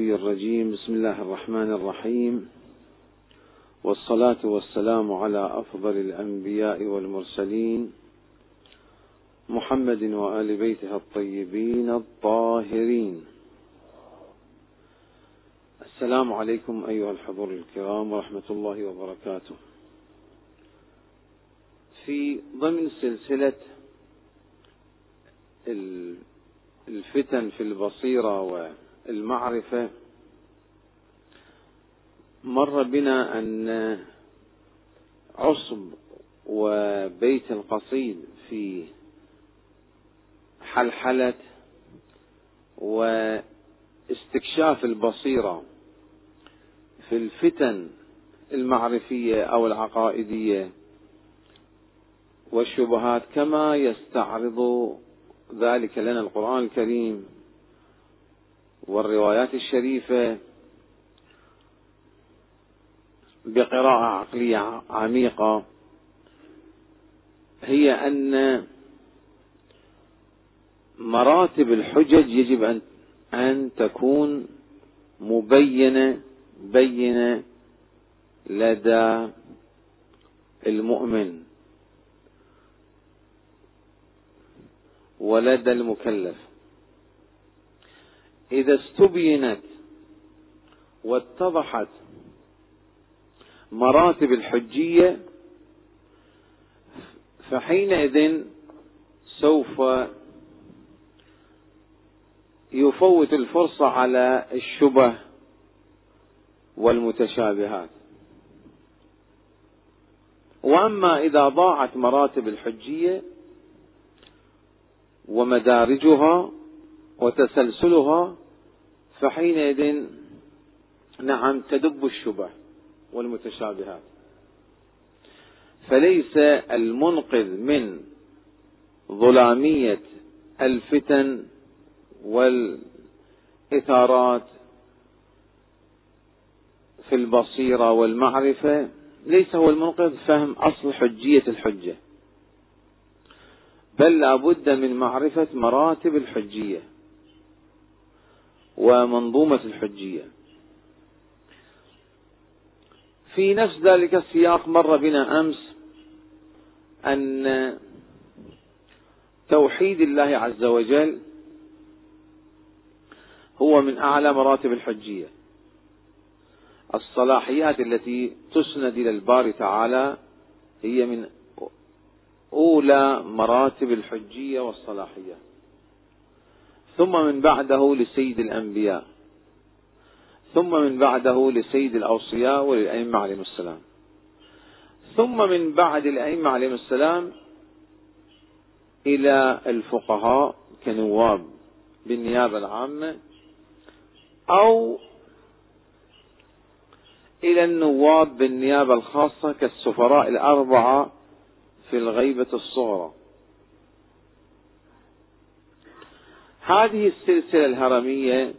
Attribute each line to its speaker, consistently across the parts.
Speaker 1: الغوي الرجيم. بسم الله الرحمن الرحيم. والصلاة والسلام على أفضل الأنبياء والمرسلين محمد وآل بيته الطيبين الطاهرين. السلام عليكم أيها الحضور الكرام ورحمة الله وبركاته. في ضمن سلسلة الفتن في البصيرة والمعرفة مر بنا أن عصب وبيت القصيد في حلحلة واستكشاف البصيرة في الفتن المعرفية أو العقائدية والشبهات كما يستعرض ذلك لنا القرآن الكريم. والروايات الشريفة بقراءة عقلية عميقة هي أن مراتب الحجج يجب أن أن تكون مبينة بينة لدى المؤمن ولدى المكلف. إذا استبينت واتضحت مراتب الحجية فحينئذ سوف يفوت الفرصة على الشبه والمتشابهات. وأما إذا ضاعت مراتب الحجية ومدارجها وتسلسلها فحينئذ نعم تدب الشبه والمتشابهات. فليس المنقذ من ظلامية الفتن والإثارات في البصيرة والمعرفة ليس هو المنقذ فهم أصل حجية الحجة بل لابد من معرفة مراتب الحجية. ومنظومة الحجية. في نفس ذلك السياق مر بنا أمس أن توحيد الله عز وجل هو من أعلى مراتب الحجية. الصلاحيات التي تسند إلى الباري تعالى هي من أولى مراتب الحجية والصلاحية ثم من بعده لسيد الأنبياء. ثم من بعده لسيد الأوصياء وللأئمة عليهم السلام. ثم من بعد الأئمة عليهم السلام إلى الفقهاء كنواب بالنيابة العامة أو إلى النواب بالنيابة الخاصة كالسفراء الأربعة في الغيبة الصغرى. هذه السلسلة الهرمية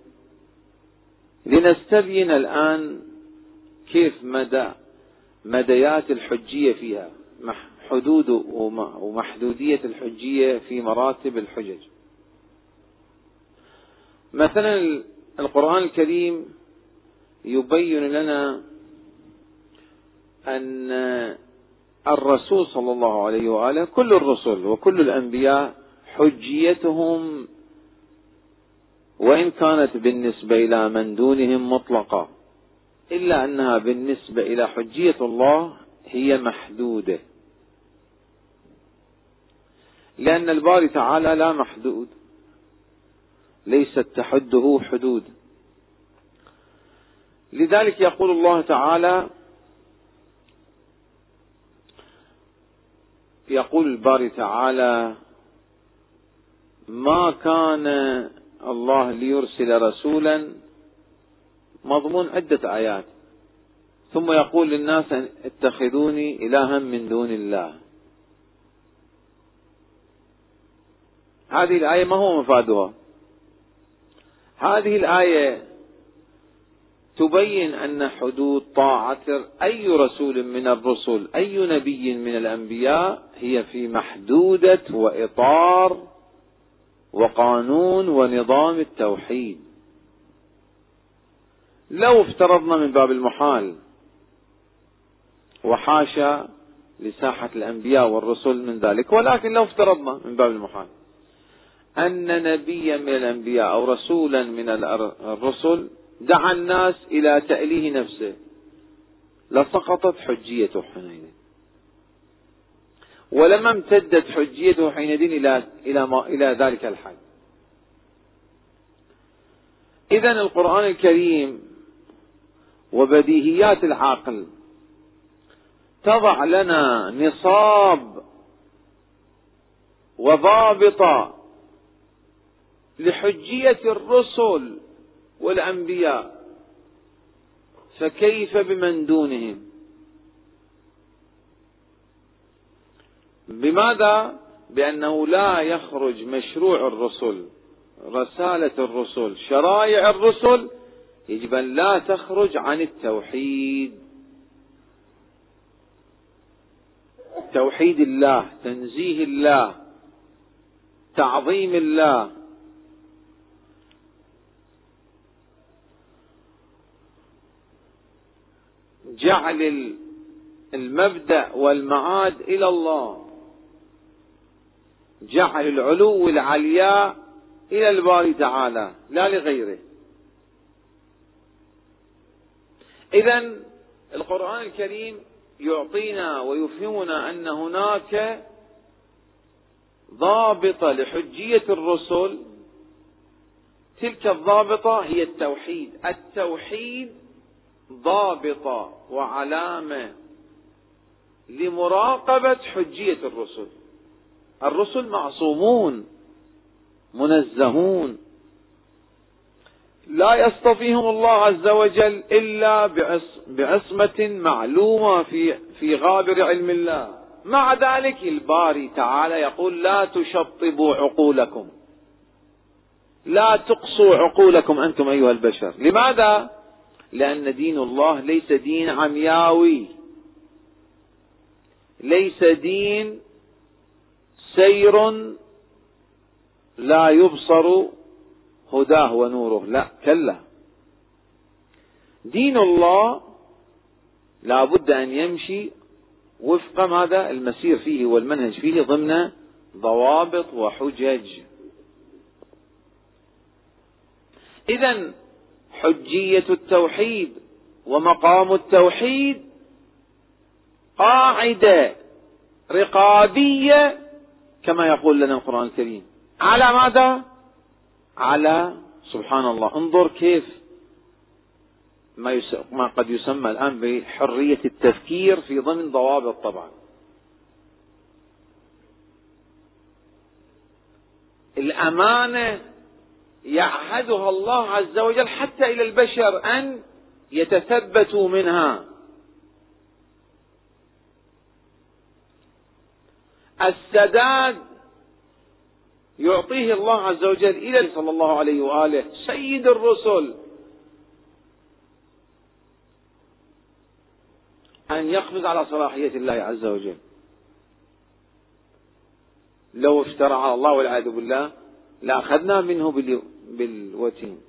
Speaker 1: لنستبين الآن كيف مدى مديات الحجية فيها حدود ومحدودية الحجية في مراتب الحجج. مثلا القرآن الكريم يبين لنا أن الرسول صلى الله عليه وآله كل الرسل وكل الأنبياء حجيتهم وإن كانت بالنسبة إلى من دونهم مطلقة إلا أنها بالنسبة إلى حجية الله هي محدودة. لأن الباري تعالى لا محدود ليست تحده حدود. لذلك يقول الله تعالى يقول الباري تعالى ما كان الله ليرسل رسولا مضمون عدة آيات. ثم يقول للناس اتخذوني إلها من دون الله. هذه الآية ما هو مفادها؟ هذه الآية تبين أن حدود طاعة أي رسول من الرسل أي نبي من الأنبياء هي في محدودة وإطار وقانون ونظام التوحيد. لو افترضنا من باب المحال وحاشا لساحة الأنبياء والرسل من ذلك ولكن لو افترضنا من باب المحال أن نبيا من الأنبياء أو رسولا من الرسل دعا الناس إلى تأليه نفسه لسقطت حجيته حينئذ ولما امتدت حجيته حينئذ إلى إلى إلى ذلك الحد إذا القرآن الكريم وبديهيات العقل تضع لنا نصاب وضابط لحجية الرسل والأنبياء فكيف بمن دونهم؟ بماذا؟ بأنه لا يخرج مشروع الرسل رسالة الرسل شرائع الرسل يجب أن لا تخرج عن التوحيد. توحيد الله تنزيه الله تعظيم الله. جعل المبدأ والمعاد إلى الله. جعل العلو العلياء إلى الباري تعالى لا لغيره. اذا القرآن الكريم يعطينا ويفهمنا أن هناك ضابطه لحجية الرسل. تلك الضابطة هي التوحيد. التوحيد ضابطه وعلامة لمراقبة حجية الرسل. الرسل معصومون منزهون. لا يصطفيهم الله عز وجل إلا بعصمة معلومة في في غابر علم الله. مع ذلك الباري تعالى يقول لا تشطبوا عقولكم. لا تقصوا عقولكم أنتم أيها البشر. لماذا؟ لأن دين الله ليس دين عمياوي. ليس دين سير لا يبصر هداه ونوره. لا كلا. دين الله لا بد أن يمشي وفق ماذا؟ المسير فيه والمنهج فيه ضمن ضوابط وحجج. إذا حجية التوحيد ومقام التوحيد قاعدة رقابية كما يقول لنا القرآن الكريم. على ماذا؟ على سبحان الله انظر كيف ما, ما قد يسمى الآن بحرية التفكير في ضمن ضوابط طبعا. الأمانة يعهدها الله عز وجل حتى إلى البشر أن يتثبتوا منها. السداد يعطيه الله عز وجل إلى صلى الله عليه وآله سيد الرسل. أن يقفز على صلاحية الله عز وجل. لو افترى على الله والعياذ بالله لأخذنا منه بالوتين.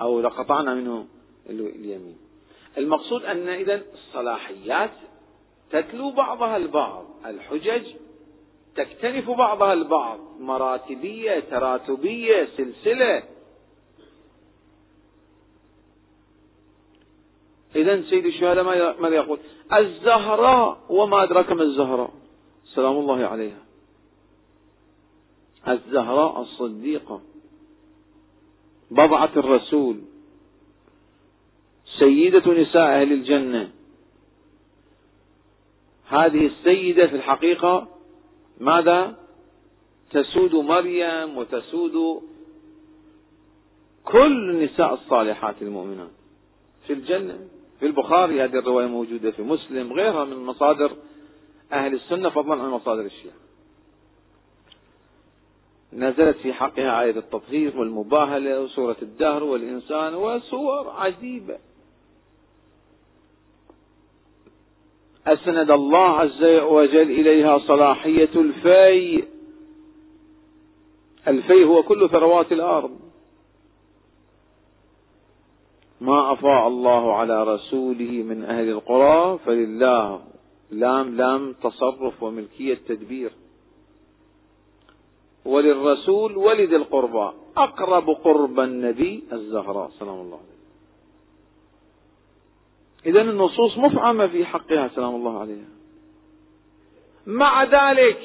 Speaker 1: أو لقطعنا منه اليمين. المقصود أن إذا الصلاحيات تتلو بعضها البعض. الحجج تكتنف بعضها البعض. مراتبية تراتبية سلسلة. إذا سيد الشهداء ماذا يقول؟ الزهراء وما أدراك ما الزهراء. سلام الله عليها. الزهراء الصديقة. بضعة الرسول. سيدة نساء أهل الجنة. هذه السيدة في الحقيقة ماذا؟ تسود مريم وتسود كل النساء الصالحات المؤمنات. في الجنة في البخاري هذه الرواية موجودة في مسلم غيرها من مصادر أهل السنة فضلا عن مصادر الشيعة. نزلت في حقها آية التطهير والمباهلة وسورة الدهر والإنسان وسور عجيبة. أسند الله عز وجل إليها صلاحية الفي. الفي هو كل ثروات الأرض. ما أفاء الله على رسوله من أهل القرى فلله لام لام تصرف وملكية تدبير وللرسول ولد القربى أقرب قرب النبي الزهراء سلام الله عليه إذا النصوص مفعمة في حقها سلام الله عليها. مع ذلك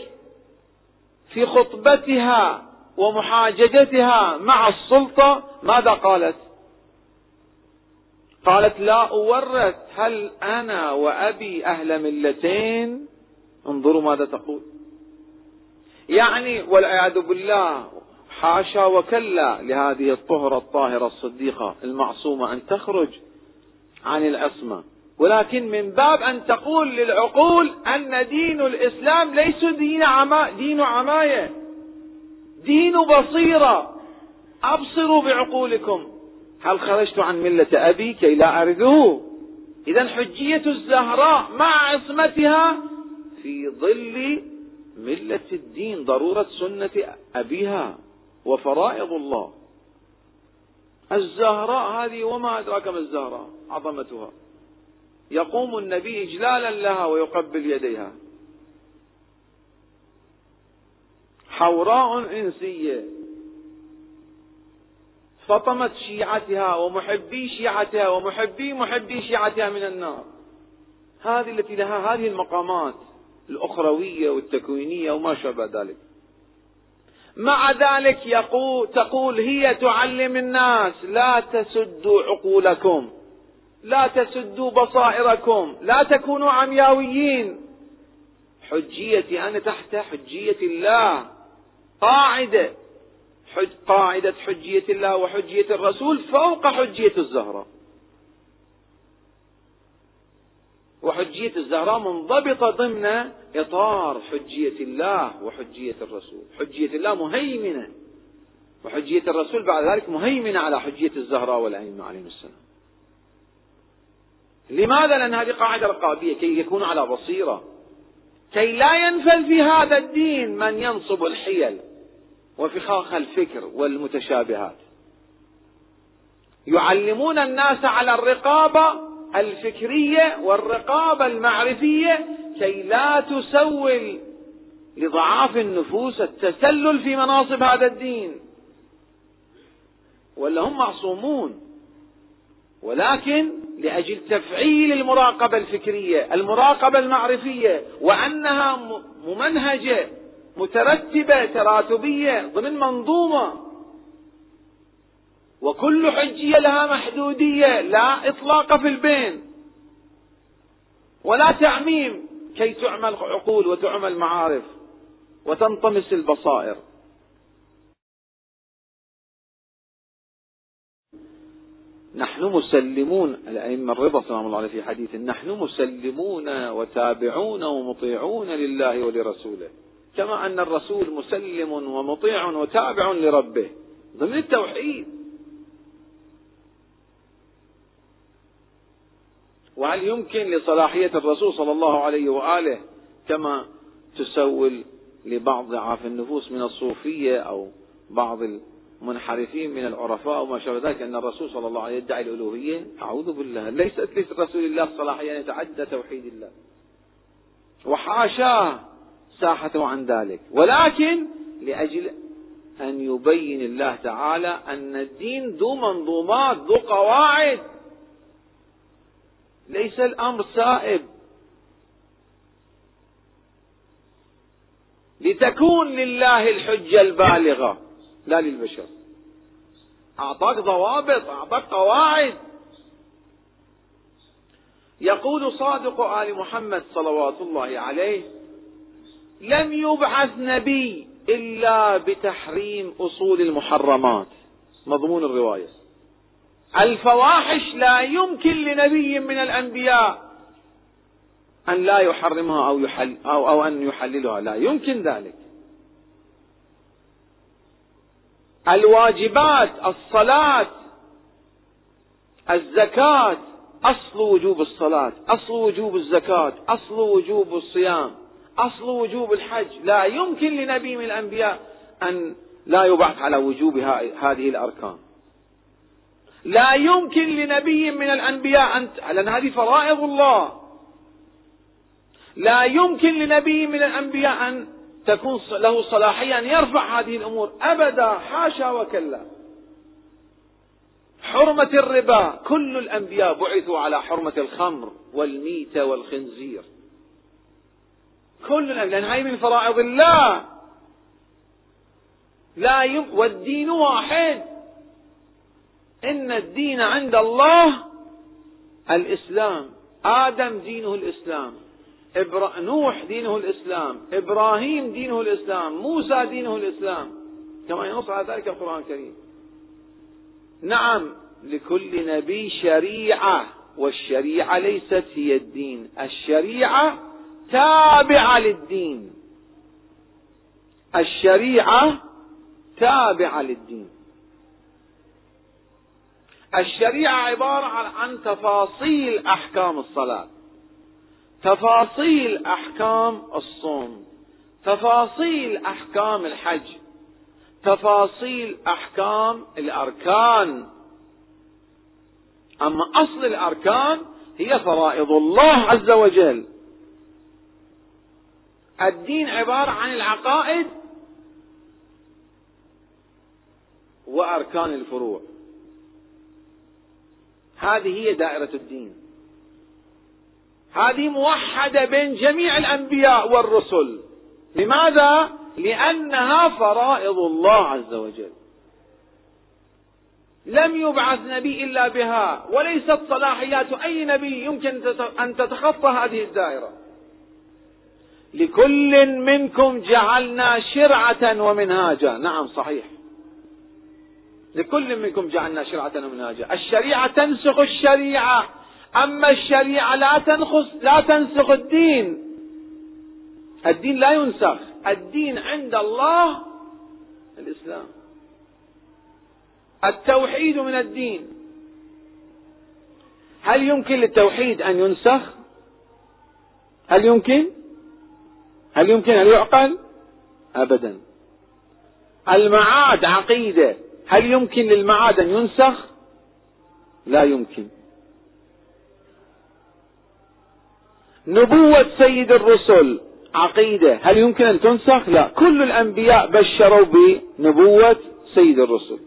Speaker 1: في خطبتها ومحاججتها مع السلطة ماذا قالت؟ قالت لا أورث هل أنا وأبي أهل ملتين؟ انظروا ماذا تقول. يعني والعياذ بالله حاشا وكلا لهذه الطهرة الطاهرة الصديقة المعصومة أن تخرج. عن العصمة ولكن من باب أن تقول للعقول أن دين الإسلام ليس دين, عما دين عماية. دين بصيرة. أبصروا بعقولكم. هل خرجت عن ملة أبي كي لا أرثه إذا حجية الزهراء مع عصمتها في ظل ملة الدين ضرورة سنة أبيها وفرائض الله. الزهراء هذه وما أدراك ما الزهراء؟ عظمتها. يقوم النبي إجلالا لها ويقبل يديها. حوراء إنسية. فطمت شيعتها ومحبي شيعتها ومحبي محبي شيعتها من النار. هذه التي لها هذه المقامات الأخروية والتكوينية وما شابه ذلك. مع ذلك يقول تقول هي تعلم الناس لا تسدوا عقولكم لا تسدوا بصائركم لا تكونوا عمياويين. حجيتي أنا تحت حجية الله. قاعدة حج قاعدة حجية الله وحجية الرسول فوق حجية الزهراء وحجية الزهراء منضبطة ضمن إطار حجية الله وحجية الرسول. حجية الله مهيمنة وحجية الرسول بعد ذلك مهيمنة على حجية الزهراء والأئمة عليهم السلام. لماذا؟ لأن هذه قاعدة رقابية كي يكونوا على بصيرة. كي لا ينفل في هذا الدين من ينصب الحيل وفخاخ الفكر والمتشابهات. يعلمون الناس على الرقابة الفكرية والرقابة المعرفية كي لا تسول لضعاف النفوس التسلل في مناصب هذا الدين ولا هم معصومون ولكن لأجل تفعيل المراقبة الفكرية، المراقبة المعرفية، وأنها ممنهجة مترتبة تراتبية ضمن منظومة. وكل حجية لها محدودية، لا إطلاق في البين. ولا تعميم كي تعمل عقول وتعمل معارف وتنطمس البصائر. نحن مسلمون الأئمة الرضا سلام الله عليه في حديث نحن مسلمون وتابعون ومطيعون لله ولرسوله كما أن الرسول مسلم ومطيع وتابع لربه ضمن التوحيد وهل يمكن لصلاحية الرسول صلى الله عليه وآله كما تسول لبعض ضعاف النفوس من الصوفية أو بعض منحرفين من العرفاء وما شابه ذلك أن الرسول صلى الله عليه وسلم يدعي الألوهية؟ أعوذ بالله ليست ليس رسول الله صلاحية أن يتعدى توحيد الله. وحاشاه ساحته عن ذلك. ولكن لأجل أن يبين الله تعالى أن الدين ذو منظومات ذو قواعد. ليس الأمر سائب لتكون لله الحجة البالغة. لا للبشر. أعطاك ضوابط أعطاك قواعد. يقول صادق آل محمد صلوات الله عليه لم يبعث نبي إلا بتحريم أصول المحرمات. مضمون الرواية. الفواحش لا يمكن لنبي من الأنبياء أن لا يحرمها أو, يحل أو, أو أن يحللها. لا يمكن ذلك. الواجبات الصلاة الزكاة أصل وجوب الصلاة أصل وجوب الزكاة أصل وجوب الصيام أصل وجوب الحج. لا يمكن لنبي من الأنبياء أن لا يبعث على وجوب هذه الأركان. لا يمكن لنبي من الأنبياء أن لأن هذه فرائض الله. لا يمكن لنبي من الأنبياء أن تكون له صلاحية أن يرفع هذه الأمور أبدا حاشا وكلا. حرمة الربا كل الأنبياء بعثوا على حرمة الخمر والميتة والخنزير. كل لأن هاي من فرائض الله. لا يم والدين واحد. إن الدين عند الله الإسلام. آدم دينه الإسلام. إبرا... نوح دينه الإسلام. إبراهيم دينه الإسلام. موسى دينه الإسلام. كما ينص على ذلك القرآن الكريم. نعم لكل نبي شريعة والشريعة ليست هي الدين. الشريعة تابعة للدين. الشريعة تابعة للدين. الشريعة عبارة عن تفاصيل أحكام الصلاة. تفاصيل أحكام الصوم. تفاصيل أحكام الحج. تفاصيل أحكام الأركان. أما أصل الأركان هي فرائض الله عز وجل. الدين عبارة عن العقائد وأركان الفروع. هذه هي دائرة الدين. هذه موحدة بين جميع الأنبياء والرسل. لماذا؟ لأنها فرائض الله عز وجل. لم يبعث نبي إلا بها وليست صلاحيات أي نبي يمكن أن تتخطى هذه الدائرة. لكل منكم جعلنا شرعة ومنهاجا. نعم صحيح. لكل منكم جعلنا شرعة ومنهاجا. الشريعة تنسخ الشريعة. أما الشريعة لا تنخص لا تنسخ الدين. الدين لا ينسخ. الدين عند الله الإسلام. التوحيد من الدين. هل يمكن للتوحيد أن ينسخ؟ هل يمكن؟ هل يمكن أن يعقل؟ أبدا. المعاد عقيدة. هل يمكن للمعاد أن ينسخ؟ لا يمكن. نبوة سيد الرسل عقيدة هل يمكن أن تنسخ؟ لا. كل الأنبياء بشروا بنبوة سيد الرسل.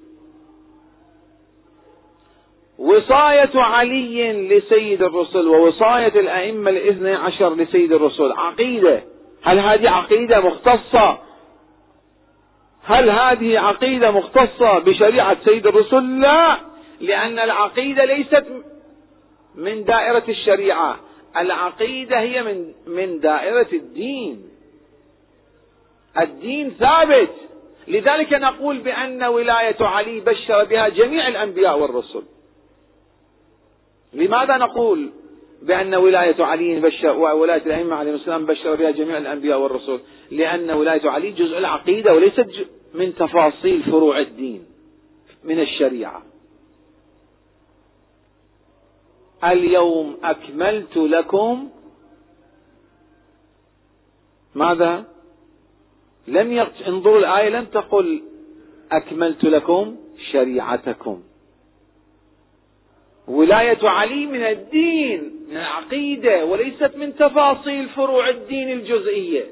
Speaker 1: وصاية علي لسيد الرسل ووصاية الأئمة الاثني عشر لسيد الرسل عقيدة. هل هذه عقيدة مختصة؟ هل هذه عقيدة مختصة بشريعة سيد الرسل؟ لا لأن العقيدة ليست من دائرة الشريعة. العقيدة هي من من دائرة الدين. الدين ثابت. لذلك نقول بأن ولاية علي بشر بها جميع الأنبياء والرسل. لماذا نقول؟ بأن ولاية علي بشر وولاية الأئمة عليهم السلام بشر بها جميع الأنبياء والرسل لأن ولاية علي جزء العقيدة وليست من تفاصيل فروع الدين من الشريعة. اليوم أكملت لكم ماذا؟ لم يقت... انظروا الآية لم تقل أكملت لكم شريعتكم. ولاية علي من الدين من العقيدة وليست من تفاصيل فروع الدين الجزئية.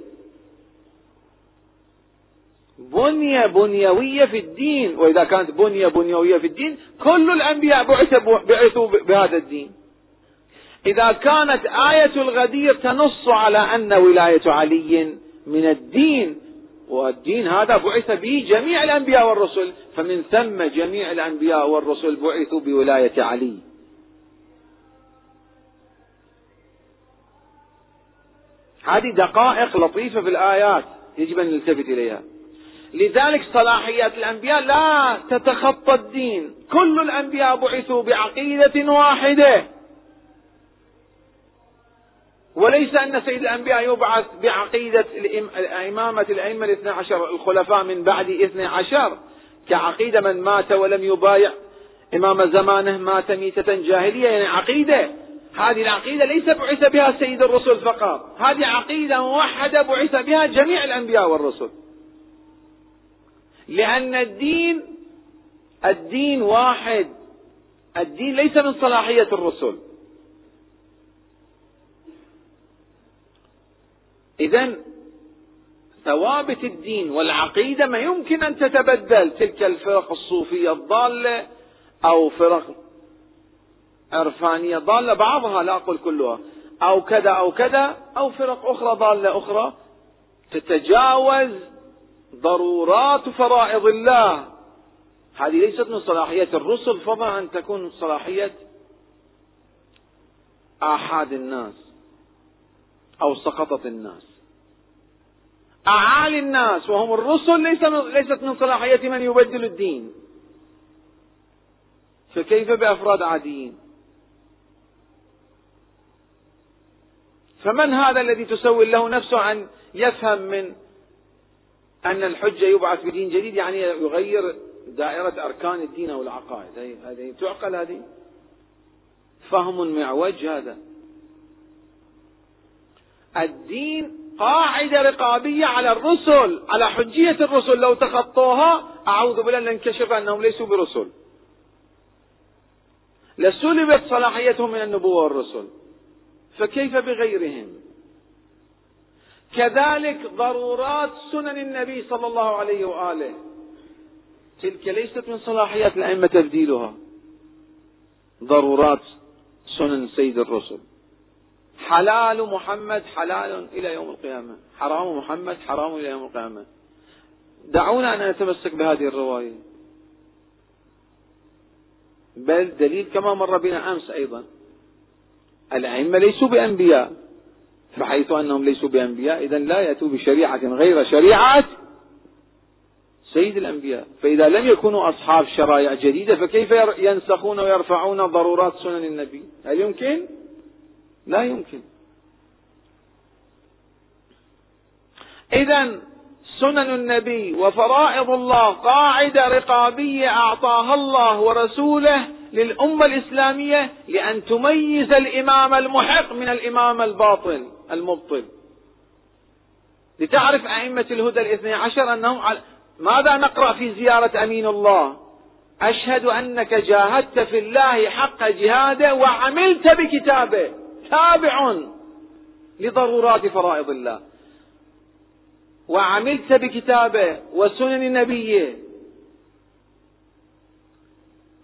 Speaker 1: بنية بنيوية في الدين وإذا كانت بنية بنيوية في الدين كل الأنبياء بعثوا بهذا الدين. إذا كانت آية الغدير تنص على أن ولاية علي من الدين والدين هذا بعث به جميع الأنبياء والرسل فمن ثم جميع الأنبياء والرسل بعثوا بولاية علي. هذه دقائق لطيفة في الآيات يجب أن نلتفت إليها. لذلك صلاحيات الأنبياء لا تتخطى الدين. كل الأنبياء بعثوا بعقيدة واحدة. وليس أن سيد الأنبياء يبعث بعقيدة إمامة الأئمة الاثنى عشر الخلفاء من بعد اثنى عشر كعقيدة من مات ولم يبايع إمام زمانه مات ميتة جاهلية يعني عقيدة. هذه العقيدة ليس بعث بها سيد الرسل فقط. هذه عقيدة موحدة بعث بها جميع الأنبياء والرسل. لأن الدين الدين واحد. الدين ليس من صلاحية الرسل. إذا ثوابت الدين والعقيدة ما يمكن أن تتبدل تلك الفرق الصوفية الضالة أو فرق عرفانية ضالة بعضها لا أقول كلها أو كذا أو كذا أو فرق أخرى ضالة أخرى تتجاوز ضرورات فرائض الله. هذه ليست من صلاحية الرسل فضلا أن تكون صلاحية آحاد الناس أو سقطت الناس. أعالي الناس وهم الرسل ليس ليست من صلاحية من يبدل الدين. فكيف بأفراد عاديين؟ فمن هذا الذي تسول له نفسه أن يفهم من أن الحجة يبعث بدين جديد؟ يعني يغير دائرة أركان الدين أو العقائد. هذه تعقل هذه؟ فهم معوج هذا. الدين قاعدة رقابية على الرسل على حجية الرسل. لو تخطوها أعوذ بالله لانكشف أنهم ليسوا برسل. لسلبت صلاحيتهم من النبوة والرسل. فكيف بغيرهم؟ كذلك ضرورات سنن النبي صلى الله عليه وآله. تلك ليست من صلاحيات الأئمة تبديلها. ضرورات سنن سيد الرسل. حلال محمد حلال إلى يوم القيامة. حرام محمد حرام إلى يوم القيامة. دعونا أن نتمسك بهذه الرواية. بل دليل كما مر بنا أمس أيضا. الأئمة ليسوا بأنبياء. فحيث أنهم ليسوا بأنبياء إذا لا يأتوا بشريعة غير شريعة سيد الأنبياء. فإذا لم يكونوا أصحاب شرائع جديدة فكيف ينسخون ويرفعون ضرورات سنن النبي؟ هل يمكن؟ لا يمكن. إذا سنن النبي وفرائض الله قاعدة رقابية أعطاها الله ورسوله للأمة الإسلامية لأن تميز الإمام المحق من الإمام الباطل المبطل. لتعرف أئمة الهدى الاثني عشر أنهم على ماذا نقرأ في زيارة أمين الله؟ أشهد أنك جاهدت في الله حق جهاده وعملت بكتابه. تابع لضرورات فرائض الله. وعملت بكتابه وسنن نبيه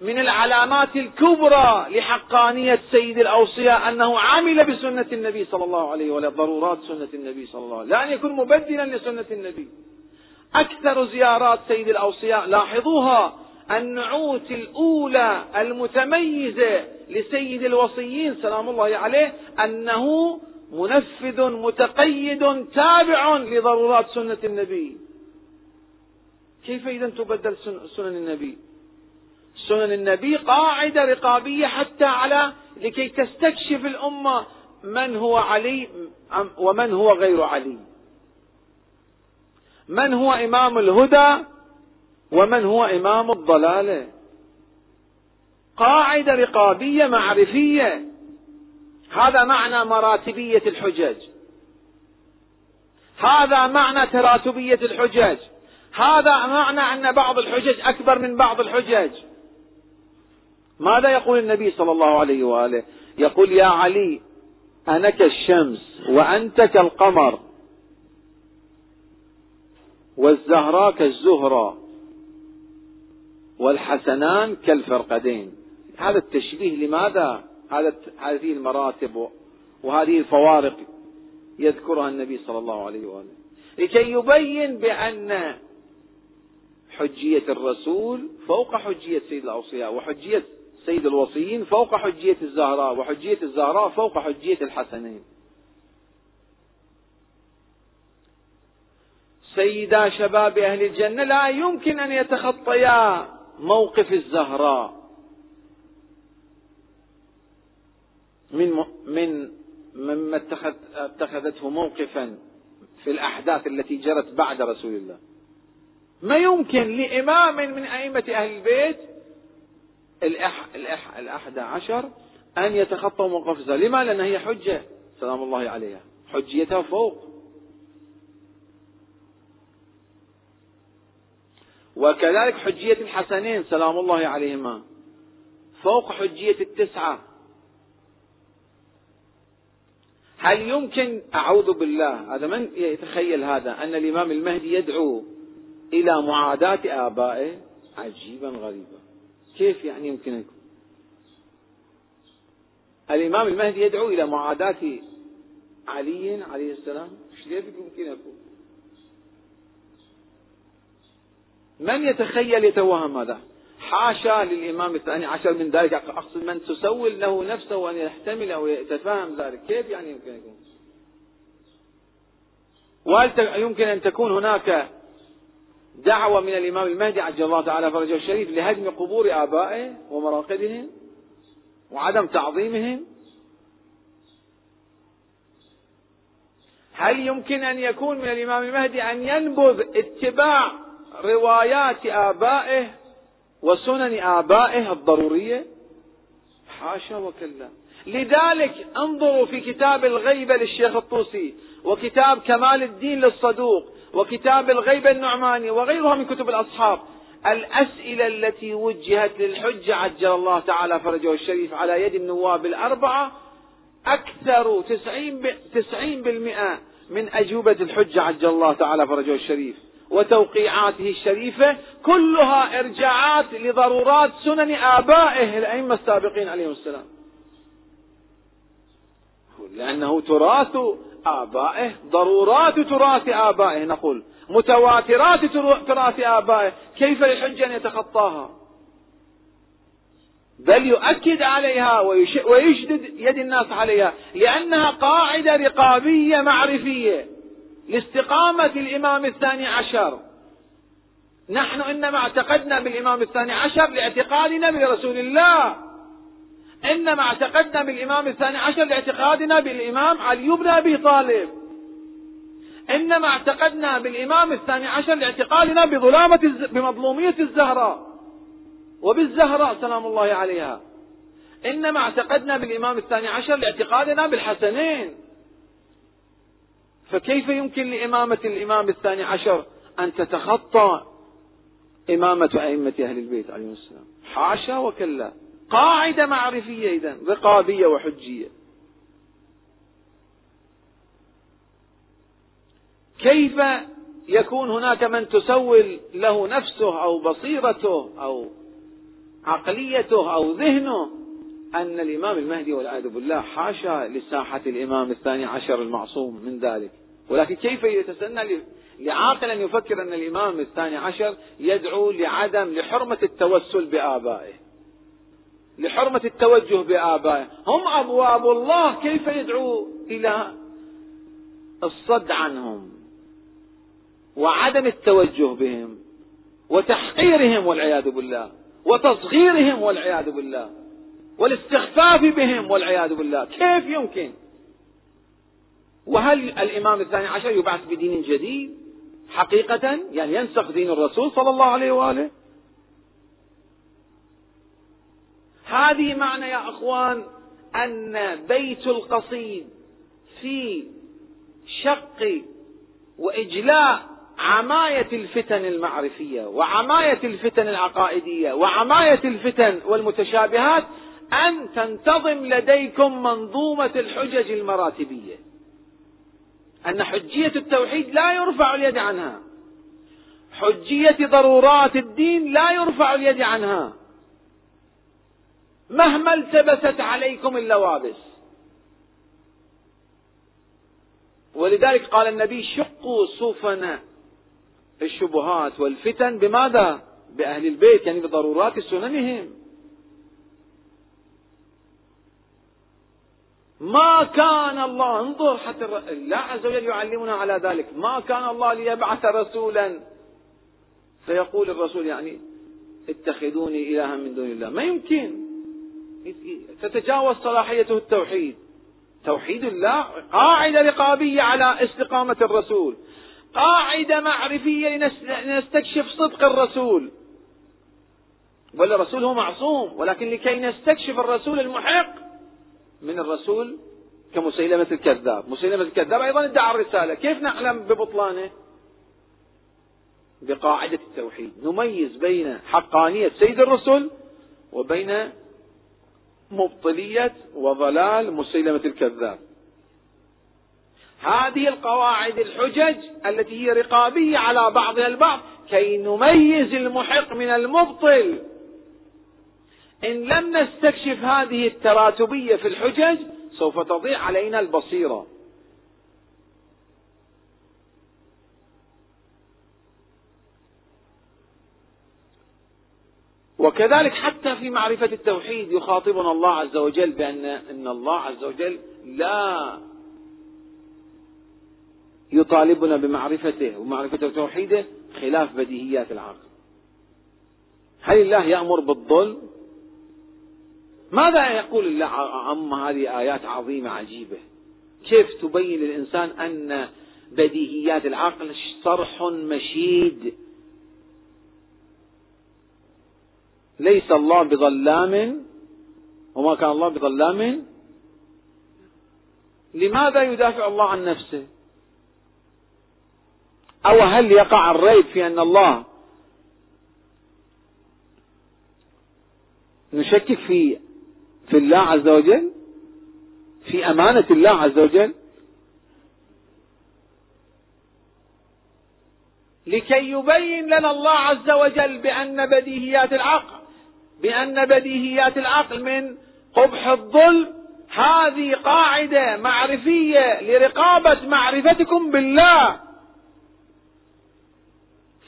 Speaker 1: من العلامات الكبرى لحقانية سيد الأوصياء أنه عمل بسنة النبي صلى الله عليه وسلم ضرورات سنة النبي صلى الله عليه وسلم. لا أن يكون مبدلا لسنة النبي. أكثر زيارات سيد الأوصياء لاحظوها النعوت الأولى المتميزة لسيد الوصيين سلام الله عليه أنه منفذ متقيد تابع لضرورات سنة النبي. كيف إذا تبدل سنن النبي؟ سنن النبي قاعدة رقابية حتى على لكي تستكشف الأمة من هو علي ومن هو غير علي. من هو إمام الهدى ومن هو إمام الضلالة. قاعدة رقابية معرفية. هذا معنى مراتبية الحجج هذا معنى تراتبية الحجج هذا معنى أن بعض الحجج أكبر من بعض الحجج ماذا يقول النبي صلى الله عليه وآله؟ يقول يا علي أنا كالشمس وأنت كالقمر والزهراء كالزهرة والحسنان كالفرقدين. هذا التشبيه لماذا هذا هذه المراتب وهذه الفوارق يذكرها النبي صلى الله عليه وآله. لكي يبين بأن حجية الرسول فوق حجية سيد الأوصياء وحجية سيد الوصيين فوق حجية الزهراء وحجية الزهراء فوق حجية الحسنين. سيدا شباب أهل الجنة لا يمكن أن يتخطيا موقف الزهراء. من من مما اتخذ اتخذته موقفا في الأحداث التي جرت بعد رسول الله. ما يمكن لإمام من أئمة أهل البيت الأح الأح عشر أن يتخطوا موقف الزهراء لما؟ لأن هي حجة. سلام الله عليها. حجيتها فوق. وكذلك حجية الحسنين سلام الله عليهما فوق حجية التسعة. هل يمكن أعوذ بالله هذا من يتخيل هذا؟ أن الإمام المهدي يدعو إلى معاداة آبائه عجيبا غريبا. كيف يعني يمكن أن الإمام المهدي يدعو إلى معاداة علي عليه السلام. كيف يمكن يكون من يتخيل يتوهم هذا؟ حاشا للإمام الثاني عشر من ذلك. أقصد من تسول له نفسه أن يحتمل أو يتفهم ذلك. كيف يعني يمكن يكون؟ وهل يمكن أن تكون هناك دعوة من الإمام المهدي عجل الله تعالى فرجه الشريف لهدم قبور آبائه ومراقدهم وعدم تعظيمهم؟ هل يمكن أن يكون من الإمام المهدي أن ينبذ اتباع روايات آبائه وسنن آبائه الضرورية؟ حاشا وكلا. لذلك انظروا في كتاب الغيبة للشيخ الطوسي وكتاب كمال الدين للصدوق وكتاب الغيبة النعماني وغيرها من كتب الأصحاب. الأسئلة التي وجهت للحجة عجل الله تعالى فرجه الشريف على يد النواب الأربعة أكثر تسعين, بالمئة من أجوبة الحجة عجل الله تعالى فرجه الشريف. وتوقيعاته الشريفة كلها إرجاعات لضرورات سنن آبائه الأئمة السابقين عليهم السلام. لأنه تراث آبائه ضرورات تراث آبائه نقول متواترات تراث آبائه كيف يحج أن يتخطاها؟ بل يؤكد عليها ويشدد يد الناس عليها لأنها قاعدة رقابية معرفية. لاستقامة الإمام الثاني عشر. نحن إنما اعتقدنا بالإمام الثاني عشر لاعتقادنا برسول الله. إنما اعتقدنا بالإمام الثاني عشر لاعتقادنا بالإمام علي بن أبي طالب. إنما اعتقدنا بالإمام الثاني عشر لاعتقادنا بظلامة بمظلومية الزهراء. وبالزهراء سلام الله عليها. إنما اعتقدنا بالإمام الثاني عشر لاعتقادنا بالحسنين. فكيف يمكن لإمامة الإمام الثاني عشر أن تتخطى إمامة أئمة أهل البيت عليهم السلام؟ حاشا وكلا. قاعدة معرفية إذا رقابية وحجية. كيف يكون هناك من تسول له نفسه أو بصيرته أو عقليته أو ذهنه أن الإمام المهدي والعياذ بالله حاشا لساحة الإمام الثاني عشر المعصوم من ذلك؟ ولكن كيف يتسنى لعاقل أن يفكر أن الإمام الثاني عشر يدعو لعدم لحرمة التوسل بآبائه. لحرمة التوجه بآبائه. هم أبواب الله كيف يدعو إلى الصد عنهم؟ وعدم التوجه بهم. وتحقيرهم والعياذ بالله. وتصغيرهم والعياذ بالله. والاستخفاف بهم والعياذ بالله. كيف يمكن؟ وهل الإمام الثاني عشر يبعث بدين جديد؟ حقيقة يعني ينسخ دين الرسول صلى الله عليه وآله؟ هذه معنى يا أخوان أن بيت القصيد في شق وإجلاء عماية الفتن المعرفية وعماية الفتن العقائدية وعماية الفتن والمتشابهات أن تنتظم لديكم منظومة الحجج المراتبية. أن حجية التوحيد لا يرفع اليد عنها. حجية ضرورات الدين لا يرفع اليد عنها. مهما التبست عليكم اللوابس. ولذلك قال النبي شقوا سفن الشبهات والفتن بماذا؟ بأهل البيت يعني بضرورات سننهم. ما كان الله انظر حتى الله عز وجل يعلمنا على ذلك. ما كان الله ليبعث رسولا. فيقول الرسول يعني اتخذوني إلها من دون الله. ما يمكن. تتجاوز صلاحيته التوحيد. توحيد الله قاعدة رقابية على استقامة الرسول. قاعدة معرفية لنستكشف صدق الرسول. ولا الرسول هو معصوم ولكن لكي نستكشف الرسول المحق. من الرسول كمسيلمة الكذاب. مسيلمة الكذاب أيضا ادعى الرسالة. كيف نعلم ببطلانه؟ بقاعدة التوحيد. نميز بين حقانية سيد الرسل وبين مبطلية وضلال مسيلمة الكذاب.
Speaker 2: هذه القواعد الحجج التي هي رقابية على بعضها البعض كي نميز المحق من المبطل. إن لم نستكشف هذه التراتبية في الحجج سوف تضيع علينا البصيرة. وكذلك حتى في معرفة التوحيد يخاطبنا الله عز وجل بأن أن الله عز وجل لا يطالبنا بمعرفته ومعرفة توحيده خلاف بديهيات العقل. هل الله يأمر بالظلم؟ ماذا يقول الله عم هذه آيات عظيمة عجيبة؟ كيف تبين للإنسان أن بديهيات العقل صرح مشيد؟ ليس الله بظلام وما كان الله بظلام؟ لماذا يدافع الله عن نفسه؟ أو هل يقع الريب في أن الله نشكك في في الله عز وجل في أمانة الله عز وجل. لكي يبين لنا الله عز وجل بأن بديهيات العقل بأن بديهيات العقل من قبح الظلم. هذه قاعدة معرفية لرقابة معرفتكم بالله.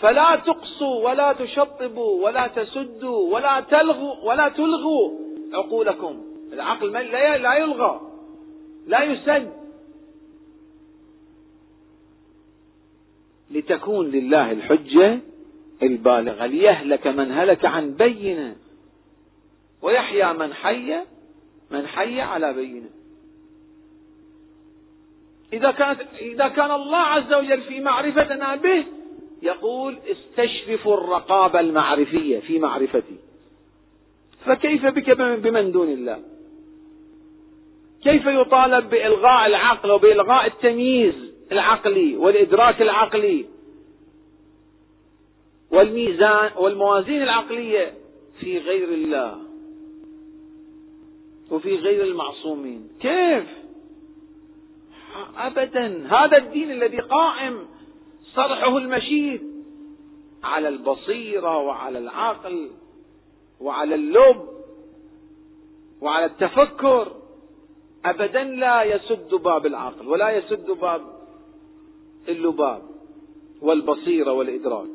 Speaker 2: فلا تقصوا ولا تشطبوا ولا تسدوا ولا تلغوا ولا تلغوا. عقولكم. العقل لا يلغى. لا يسد لتكون لله الحجة البالغة. ليهلك من هلك عن بينة. ويحيى من حي من حي على بينة. إذا كانت إذا كان الله عز وجل في معرفتنا به يقول استشرفوا الرقابة المعرفية في معرفتي. فكيف بك بمن دون الله؟ كيف يطالب بإلغاء العقل وبإلغاء التمييز العقلي والإدراك العقلي؟ والميزان والموازين العقلية في غير الله وفي غير المعصومين. كيف؟ أبدا. هذا الدين الذي قائم صرحه المشيد على البصيرة وعلى العقل. وعلى اللب وعلى التفكر أبدا لا يسد باب العقل ولا يسد باب اللباب والبصيرة والإدراك.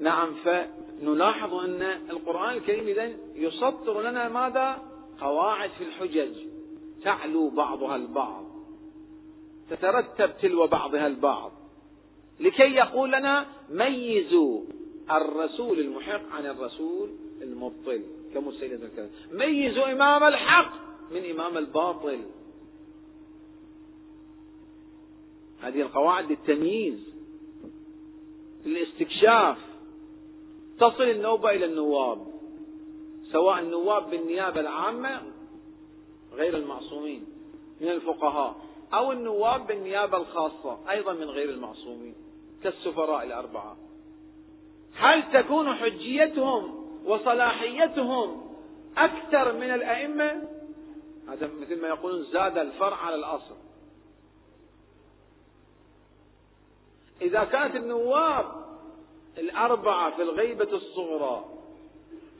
Speaker 2: نعم فنلاحظ أن القرآن الكريم إذن يسطر لنا ماذا؟ قواعد في الحجج. تعلو بعضها البعض تترتب تلو بعضها البعض. لكي يقول لنا ميزوا الرسول المحق عن الرسول المبطل كمسيلة الكلام ميزوا إمام الحق من إمام الباطل. هذه القواعد للتمييز للاستكشاف. تصل النوبة إلى النواب سواء النواب بالنيابة العامة غير المعصومين من الفقهاء أو النواب بالنيابة الخاصة أيضا من غير المعصومين. كالسفراء الأربعة. هل تكون حجيتهم وصلاحيتهم أكثر من الأئمة؟ هذا مثل ما يقولون زاد الفرع على الأصل. إذا كانت النواب الأربعة في الغيبة الصغرى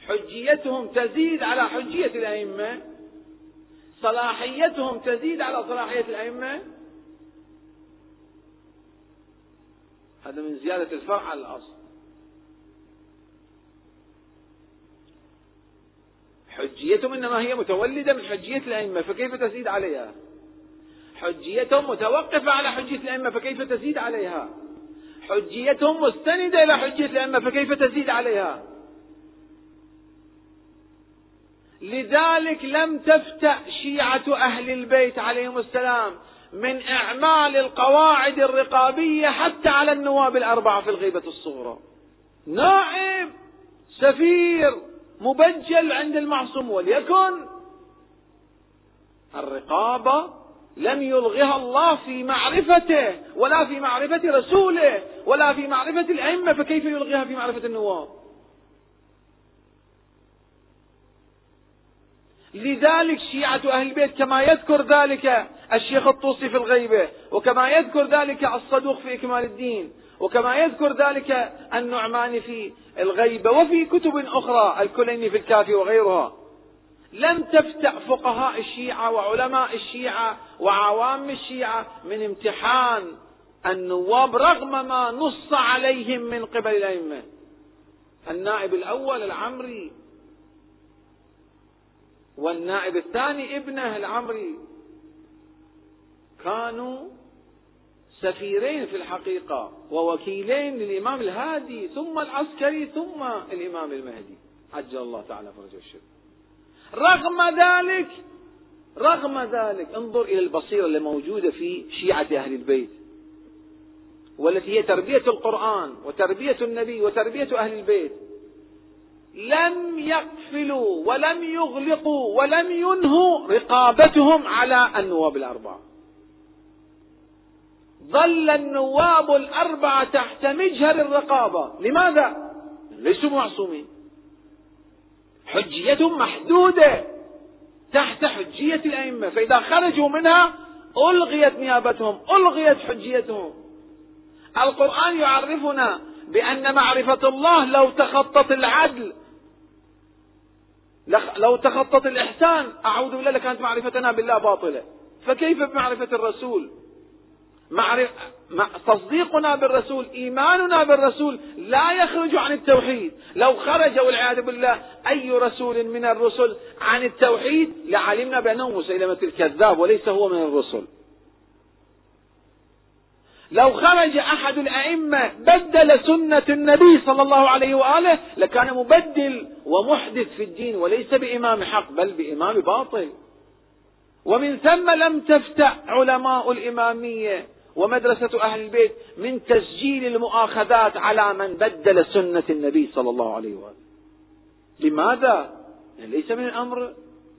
Speaker 2: حجيتهم تزيد على حجية الأئمة صلاحيتهم تزيد على صلاحية الأئمة هذا من زيادة الفرع على الأصل. حجيتهم إنما هي متولدة من حجية الأئمة فكيف تزيد عليها؟ حجيتهم متوقفة على حجية الأئمة فكيف تزيد عليها؟ حجيتهم مستندة إلى حجية الأئمة فكيف تزيد عليها؟ لذلك لم تفتأ شيعة أهل البيت عليهم السلام. من إعمال القواعد الرقابية حتى على النواب الأربعة في الغيبة الصغرى. نائب سفير مبجل عند المعصوم وليكن الرقابة لم يلغها الله في معرفته ولا في معرفة رسوله ولا في معرفة الأئمة فكيف يلغيها في معرفة النواب؟ لذلك شيعة أهل البيت كما يذكر ذلك الشيخ الطوسي في الغيبة وكما يذكر ذلك الصدوق في إكمال الدين وكما يذكر ذلك النعمان في الغيبة وفي كتب أخرى الكليني في الكافي وغيرها. لم تفتع فقهاء الشيعة وعلماء الشيعة وعوام الشيعة من امتحان النواب رغم ما نص عليهم من قبل الأئمة. النائب الأول العمري والنائب الثاني ابنه العمري كانوا سفيرين في الحقيقة ووكيلين للإمام الهادي ثم العسكري ثم الإمام المهدي. عجل الله تعالى فرجه الشرك. رغم ذلك رغم ذلك انظر إلى البصيرة الموجودة في شيعة أهل البيت والتي هي تربية القرآن وتربية النبي وتربية أهل البيت. لم يقفلوا ولم يغلقوا ولم ينهوا رقابتهم على النواب الأربعة. ظل النواب الأربعة تحت مجهر الرقابة. لماذا؟ ليسوا معصومين. حجيتهم محدودة تحت حجية الأئمة. فإذا خرجوا منها ألغيت نيابتهم ألغيت حجيتهم. القرآن يعرفنا بأن معرفة الله لو تخطط العدل. لو تخطط الإحسان أعوذ بالله لكانت معرفتنا بالله باطلة. فكيف بمعرفة الرسول؟ معرف... تصديقنا بالرسول إيماننا بالرسول لا يخرج عن التوحيد. لو خرج والعياذ بالله أي رسول من الرسل عن التوحيد لعلمنا بأنه مسيلمة الكذاب وليس هو من الرسل. لو خرج أحد الأئمة بدل سنة النبي صلى الله عليه وآله لكان مبدل ومحدث في الدين وليس بإمام حق بل بإمام باطل. ومن ثم لم تفتح علماء الإمامية ومدرسة أهل البيت من تسجيل المؤاخذات على من بدل سنة النبي صلى الله عليه وآله. لماذا؟ ليس من الأمر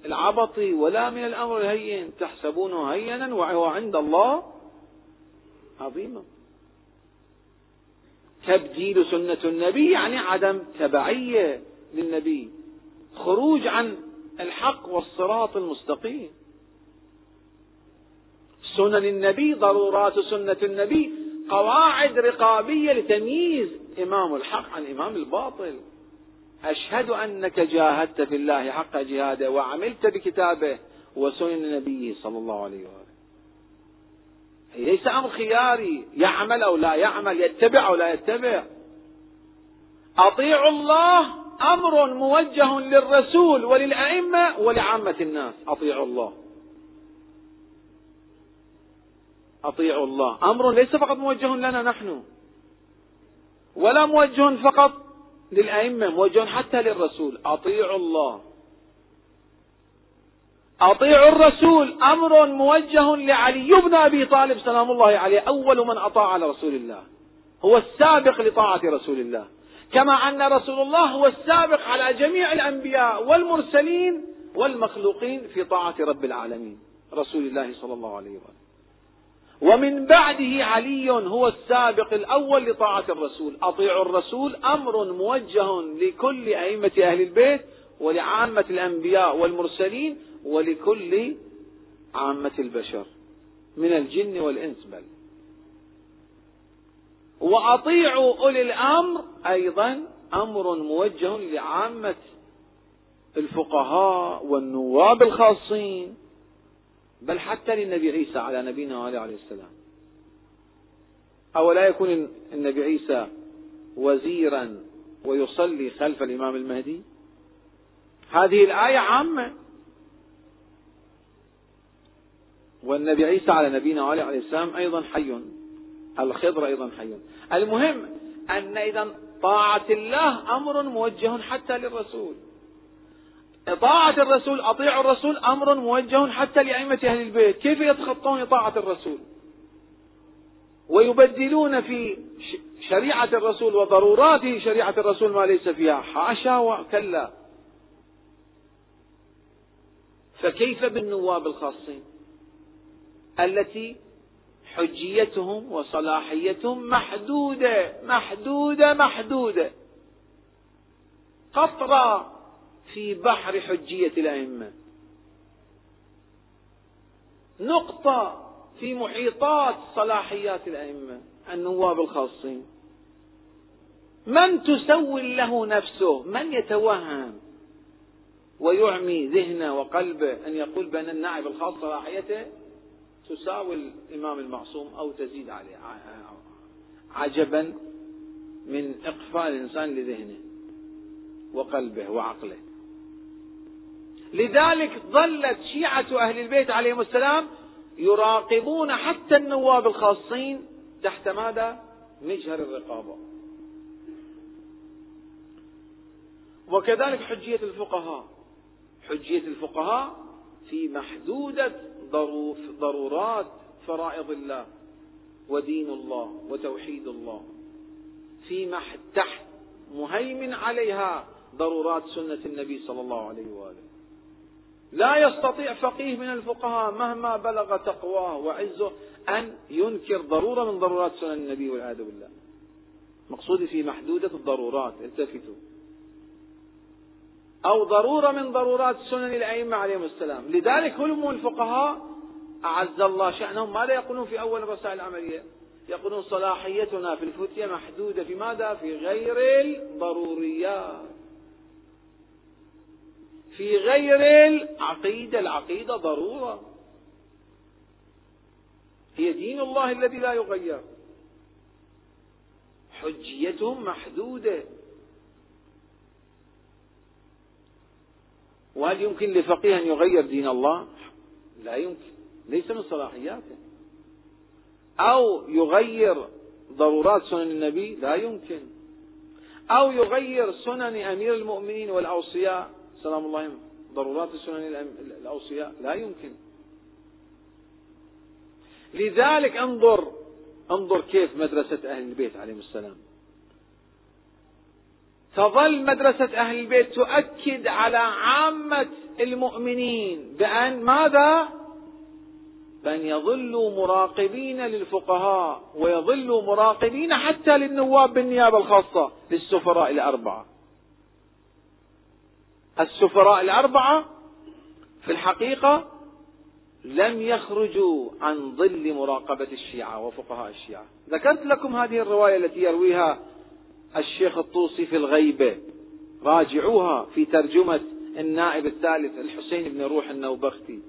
Speaker 2: العبطي ولا من الأمر الهين. تحسبونه هينا وهو عند الله عظيما تبديل سنة النبي يعني عدم تبعية للنبي. خروج عن الحق والصراط المستقيم. سنن النبي ضرورات سنة النبي قواعد رقابية لتمييز إمام الحق عن إمام الباطل. أشهد أنك جاهدت في الله حق جهاده وعملت بكتابه وسنن النبي صلى الله عليه وآله. ليس أمر خياري. يعمل أو لا يعمل يتبع أو لا يتبع. أطيعوا الله أمر موجه للرسول وللأئمة ولعامة الناس. أطيعوا الله. أطيعوا الله. أمر ليس فقط موجه لنا نحن. ولا موجه فقط للأئمة موجه حتى للرسول. أطيعوا الله. أطيعوا الرسول أمر موجه لعلي بن أبي طالب سلام الله عليه. أول من أطاع على رسول الله هو السابق لطاعة رسول الله. كما أن رسول الله هو السابق على جميع الأنبياء والمرسلين والمخلوقين في طاعة رب العالمين رسول الله صلى الله عليه وسلم. ومن بعده علي هو السابق الأول لطاعة الرسول. أطيعوا الرسول أمر موجه لكل أئمة أهل البيت ولعامة الأنبياء والمرسلين ولكل عامة البشر من الجن والإنس بل. وأطيعوا أولي الأمر أيضا أمر موجه لعامة الفقهاء والنواب الخاصين بل حتى للنبي عيسى على نبينا عليه السلام. أولا يكون النبي عيسى وزيرا ويصلي خلف الإمام المهدي؟ هذه الآية عامة. والنبي عيسى على نبينا وعليه عليه السلام أيضا حي. الخضر أيضا حي. المهم أن إذا طاعة الله أمر موجه حتى للرسول. طاعة الرسول أطيعوا الرسول أمر موجه حتى لأئمة أهل البيت. كيف يتخطون طاعة الرسول؟ ويبدلون في شريعة الرسول وضروراته شريعة الرسول ما ليس فيها حاشا وكلا. فكيف بالنواب الخاصين؟ التي حجيتهم وصلاحيتهم محدودة محدودة محدودة. قطرة في بحر حجية الأئمة. نقطة في محيطات صلاحيات الأئمة النواب الخاصين. من تسول له نفسه؟ من يتوهم؟ ويعمي ذهنه وقلبه أن يقول بأن النائب الخاص صلاحيته تساوي الإمام المعصوم أو تزيد عليه عجبا من إقفال الإنسان لذهنه وقلبه وعقله. لذلك ظلت شيعة أهل البيت عليهم السلام يراقبون حتى النواب الخاصين تحت ماذا؟ مجهر الرقابة. وكذلك حجية الفقهاء. حجية الفقهاء في محدودة ضرورات فرائض الله ودين الله وتوحيد الله. في تحت مهيمن عليها ضرورات سنة النبي صلى الله عليه وآله. لا يستطيع فقيه من الفقهاء مهما بلغ تقواه وعزه أن ينكر ضرورة من ضرورات سنن النبي والعياذ بالله. مقصودي في محدودة الضرورات التفتوا. أو ضرورة من ضرورات سنن الأئمة عليهم السلام. لذلك هم الفقهاء أعز الله شأنهم. ماذا يقولون في أول الرسائل العملية؟ يقولون صلاحيتنا في الفتية محدودة في ماذا؟ في غير الضروريات. في غير العقيدة. العقيدة ضرورة. هي دين الله الذي لا يغير. حجيتهم محدودة. وهل يمكن لفقيه أن يغير دين الله؟ لا يمكن. ليس من صلاحياته. أو يغير ضرورات سنن النبي؟ لا يمكن. أو يغير سنن أمير المؤمنين والأوصياء؟ سلام الله عليهم. ضرورات السنن الأوصياء؟ لا يمكن. لذلك انظر انظر كيف مدرسة أهل البيت عليهم السلام. تظل مدرسة أهل البيت تؤكد على عامة المؤمنين بأن ماذا؟ بأن يظلوا مراقبين للفقهاء ويظلوا مراقبين حتى للنواب بالنيابة الخاصة للسفراء الأربعة السفراء الأربعة في الحقيقة لم يخرجوا عن ظل مراقبة الشيعة وفقهاء الشيعة ذكرت لكم هذه الرواية التي يرويها الشيخ الطوسي في الغيبة راجعوها في ترجمة النائب الثالث الحسين بن روح النوبختي.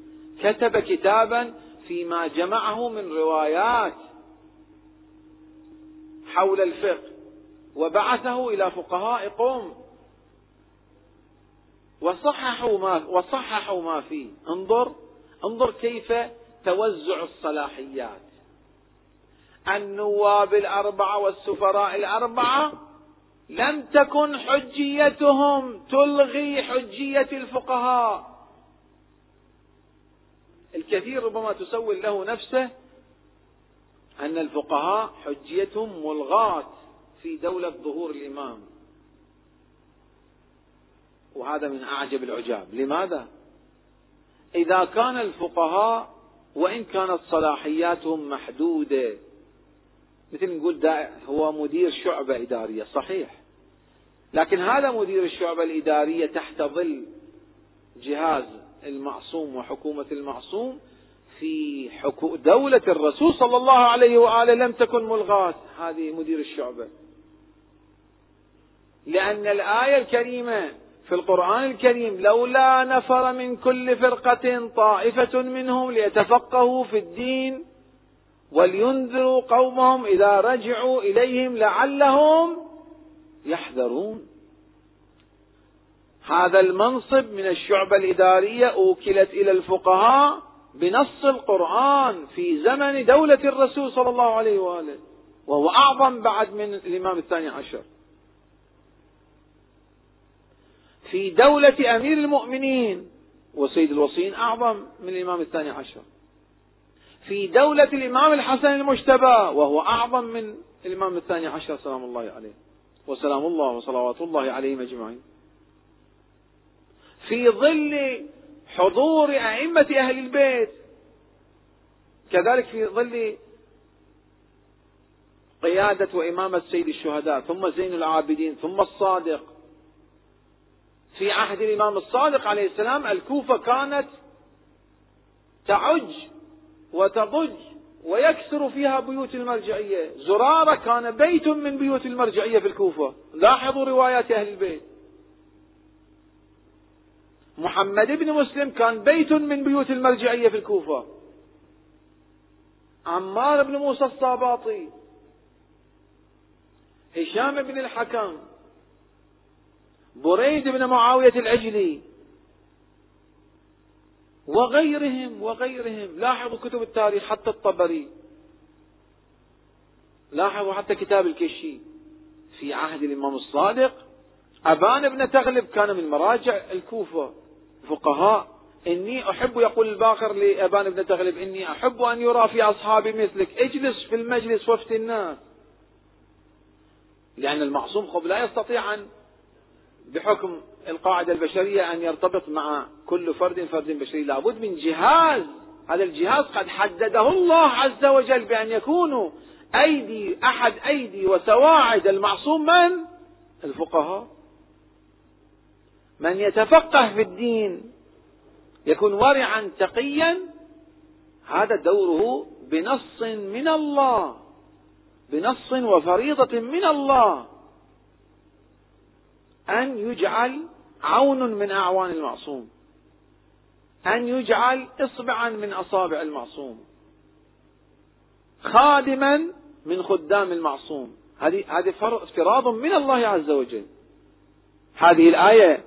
Speaker 2: كتب كتابا فيما جمعه من روايات حول الفقه وبعثه إلى فقهاء قوم. وصححوا ما وصححوا ما فيه. انظر انظر كيف توزع الصلاحيات. النواب الأربعة والسفراء الأربعة لم تكن حجيتهم تلغي حجية الفقهاء. الكثير ربما تسول له نفسه أن الفقهاء حجيتهم ملغاة في دولة ظهور الإمام. وهذا من أعجب العجاب. لماذا؟ إذا كان الفقهاء وإن كانت صلاحياتهم محدودة مثل نقول هو مدير شعبة إدارية صحيح. لكن هذا مدير الشعبة الإدارية تحت ظل جهاز المعصوم وحكومة المعصوم في دولة الرسول صلى الله عليه وآله لم تكن ملغاة هذه مدير الشعبة. لأن الآية الكريمة في القرآن الكريم لولا نفر من كل فرقة طائفة منهم ليتفقهوا في الدين ولينذروا قومهم إذا رجعوا إليهم لعلهم يحذرون. هذا المنصب من الشعبة الإدارية أوكلت إلى الفقهاء بنص القرآن في زمن دولة الرسول صلى الله عليه وآله وهو أعظم بعد من الإمام الثاني عشر. في دولة أمير المؤمنين وسيد الوصيين أعظم من الإمام الثاني عشر. في دولة الإمام الحسن المجتبى وهو أعظم من الإمام الثاني عشر سلام الله عليه. وسلام الله وصلوات الله عليهم أجمعين. في ظل حضور أئمة أهل البيت كذلك في ظل قيادة وإمامة سيد الشهداء ثم زين العابدين ثم الصادق. في عهد الإمام الصادق عليه السلام الكوفة كانت تعج وتضج ويكثر فيها بيوت المرجعية. زرارة كان بيت من بيوت المرجعية في الكوفة. لاحظوا روايات أهل البيت. محمد بن مسلم كان بيت من بيوت المرجعية في الكوفة. عمار بن موسى الصاباطي. هشام بن الحكم. بريد بن معاوية العجلي. وغيرهم وغيرهم. لاحظوا كتب التاريخ حتى الطبري. لاحظوا حتى كتاب الكشي في عهد الإمام الصادق أبان بن تغلب كان من مراجع الكوفة فقهاء. إني أحب يقول الباقر لأبان بن تغلب إني أحب أن يرى في أصحابي مثلك. اجلس في المجلس وافت الناس. لأن المعصوم خب لا يستطيع أن بحكم القاعدة البشرية أن يرتبط مع كل فرد فرد بشري. لابد من جهاز. هذا الجهاز قد حدده الله عز وجل بأن يكونوا أيدي أحد أيدي وسواعد. المعصوم من؟ الفقهاء. من يتفقه في الدين. يكون ورعا تقيا. هذا دوره بنص من الله. بنص وفريضة من الله. أن يجعل عون من أعوان المعصوم. أن يجعل إصبعا من أصابع المعصوم. خادما من خدام المعصوم. هذه هذه افتراض من الله عز وجل. هذه الآية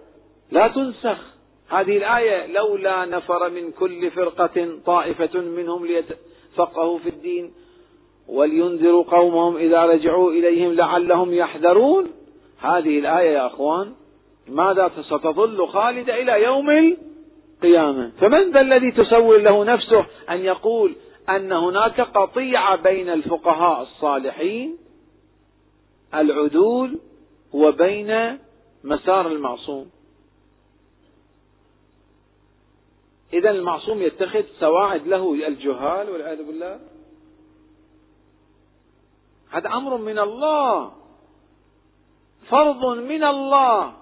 Speaker 2: لا تنسخ. هذه الآية لولا نفر من كل فرقة طائفة منهم ليتفقهوا في الدين ولينذروا قومهم إذا رجعوا إليهم لعلهم يحذرون. هذه الآية يا أخوان ماذا ستظل خالدة إلى يوم القيامة؟ فمن ذا الذي تسول له نفسه أن يقول أن هناك قطيعة بين الفقهاء الصالحين؟ العدول وبين مسار المعصوم. إذا المعصوم يتخذ سواعد له الجهال والعياذ بالله. هذا أمر من الله. فرض من الله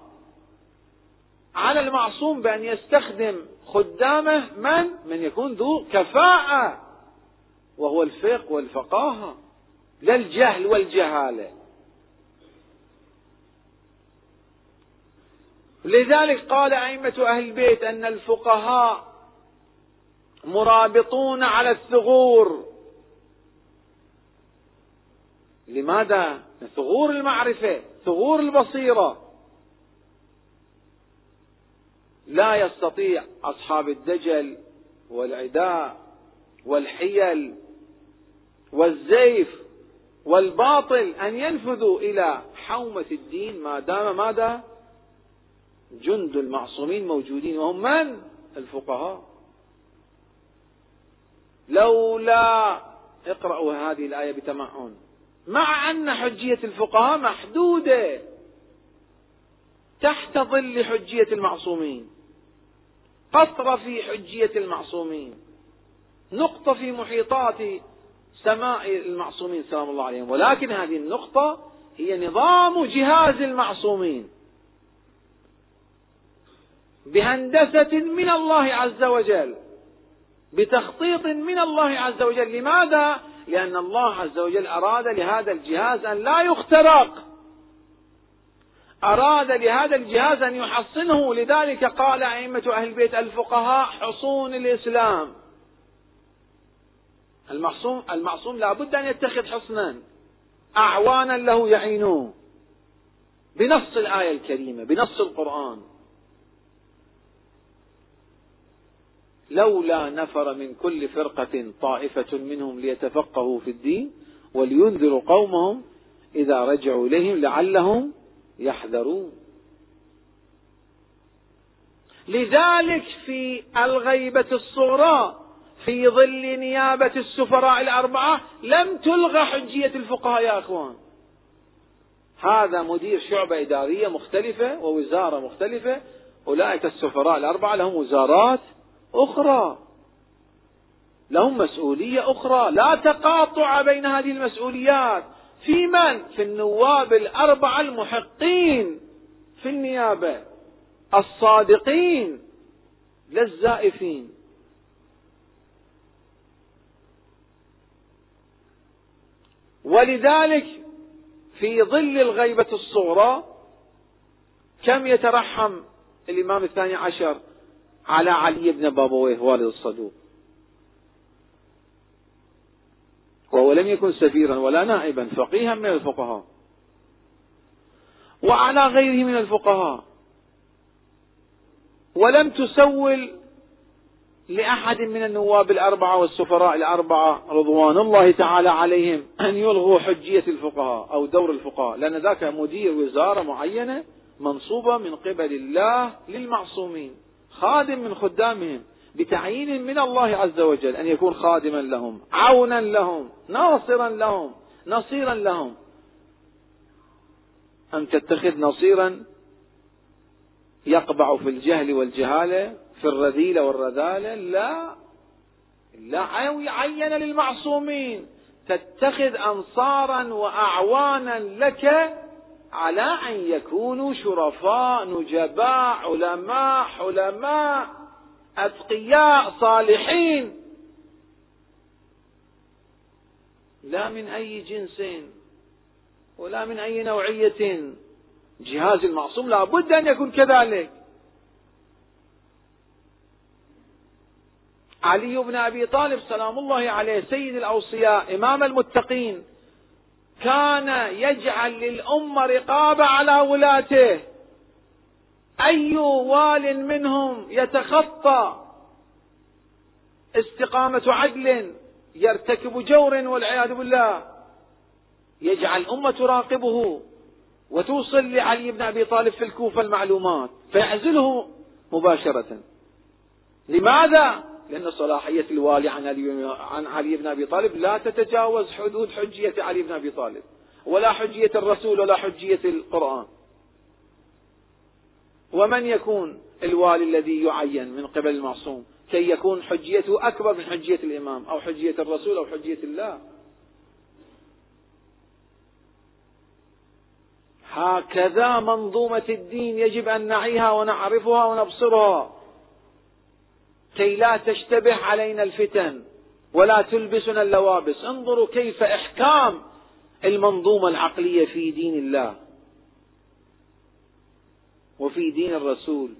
Speaker 2: على المعصوم بأن يستخدم خدامه من؟ من يكون ذو كفاءة وهو الفقه والفقاهة لا الجهل والجهالة لذلك قال أئمة أهل البيت أن الفقهاء مرابطون على الثغور لماذا؟ ثغور المعرفة ثغور البصيرة. لا يستطيع أصحاب الدجل والعداء والحيل والزيف والباطل أن ينفذوا إلى حومة الدين. ما دام ماذا؟ جند المعصومين موجودين. وهم من؟ الفقهاء. لولا اقرأوا هذه الآية بتمعن. مع أن حجية الفقهاء محدودة تحت ظل حجية المعصومين. قطرة في حجية المعصومين. نقطة في محيطات سماء المعصومين سلام الله عليهم. ولكن هذه النقطة هي نظام جهاز المعصومين. بهندسة من الله عز وجل بتخطيط من الله عز وجل. لماذا؟ لأن الله عز وجل أراد لهذا الجهاز أن لا يخترق. أراد لهذا الجهاز أن يحصنه. لذلك قال أئمة أهل البيت الفقهاء حصون الإسلام. المعصوم المعصوم لابد أن يتخذ حصنا. أعوانا له يعينوه بنص الآية الكريمة بنص القرآن. لولا نفر من كل فرقة طائفة منهم ليتفقهوا في الدين ولينذروا قومهم إذا رجعوا إليهم لعلهم يحذرون. لذلك في الغيبة الصغرى في ظل نيابة السفراء الأربعة لم تلغى حجية الفقهاء يا أخوان. هذا مدير شعبة إدارية مختلفة ووزارة مختلفة. أولئك السفراء الأربعة لهم وزارات أخرى. لهم مسؤولية أخرى. لا تقاطع بين هذه المسؤوليات. في من؟ في النواب الأربعة المحقين في النيابة. الصادقين. لا الزائفين. ولذلك في ظل الغيبة الصغرى كم يترحم الإمام الثاني عشر؟ على علي بن بابويه والد الصدوق. وهو لم يكن سفيرا ولا نائبا فقيها من الفقهاء. وعلى غيره من الفقهاء. ولم تسول لأحد من النواب الأربعة والسفراء الأربعة رضوان الله تعالى عليهم أن يلغوا حجية الفقهاء أو دور الفقهاء لأن ذاك مدير وزارة معينة منصوبة من قبل الله للمعصومين. خادم من خدامهم بتعيين من الله عز وجل أن يكون خادما لهم عونا لهم ناصرا لهم نصيرا لهم. أن تتخذ نصيرا يقبع في الجهل والجهالة في الرذيلة والرذالة لا لا عين للمعصومين. تتخذ أنصارا وأعوانا لك على أن يكونوا شرفاء نجباء علماء حلماء أتقياء صالحين. لا من أي جنس ولا من أي نوعية. جهاز المعصوم لا بد أن يكون كذلك. علي بن أبي طالب سلام الله عليه سيد الأوصياء إمام المتقين. كان يجعل للأمة رقابة على ولاته. أي وال منهم يتخطى استقامة عدل يرتكب جور والعياذ بالله. يجعل الأمة تراقبه وتوصل لعلي بن أبي طالب في الكوفة المعلومات فيعزله مباشرة. لماذا؟ لأن صلاحية الوالي عن علي, عن علي بن أبي طالب لا تتجاوز حدود حجية علي بن أبي طالب ولا حجية الرسول ولا حجية القرآن. ومن يكون الوالي الذي يعين من قبل المعصوم؟ كي يكون حجيته أكبر من حجية الإمام أو حجية الرسول أو حجية الله. هكذا منظومة الدين يجب أن نعيها ونعرفها ونبصرها. كي لا تشتبه علينا الفتن ولا تلبسنا اللوابس. انظروا كيف إحكام المنظومة العقلية في دين الله وفي دين الرسول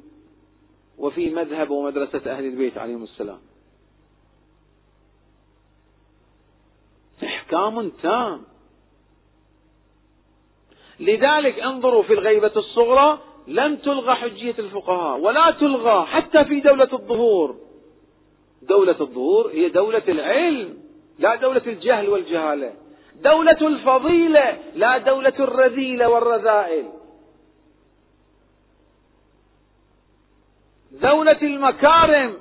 Speaker 2: وفي مذهب ومدرسة أهل البيت عليهم السلام. إحكام تام. لذلك انظروا في الغيبة الصغرى لم تلغى حجية الفقهاء ولا تلغى حتى في دولة الظهور. دولة الظهور هي دولة العلم لا دولة الجهل والجهالة. دولة الفضيلة لا دولة الرذيلة والرذائل. دولة المكارم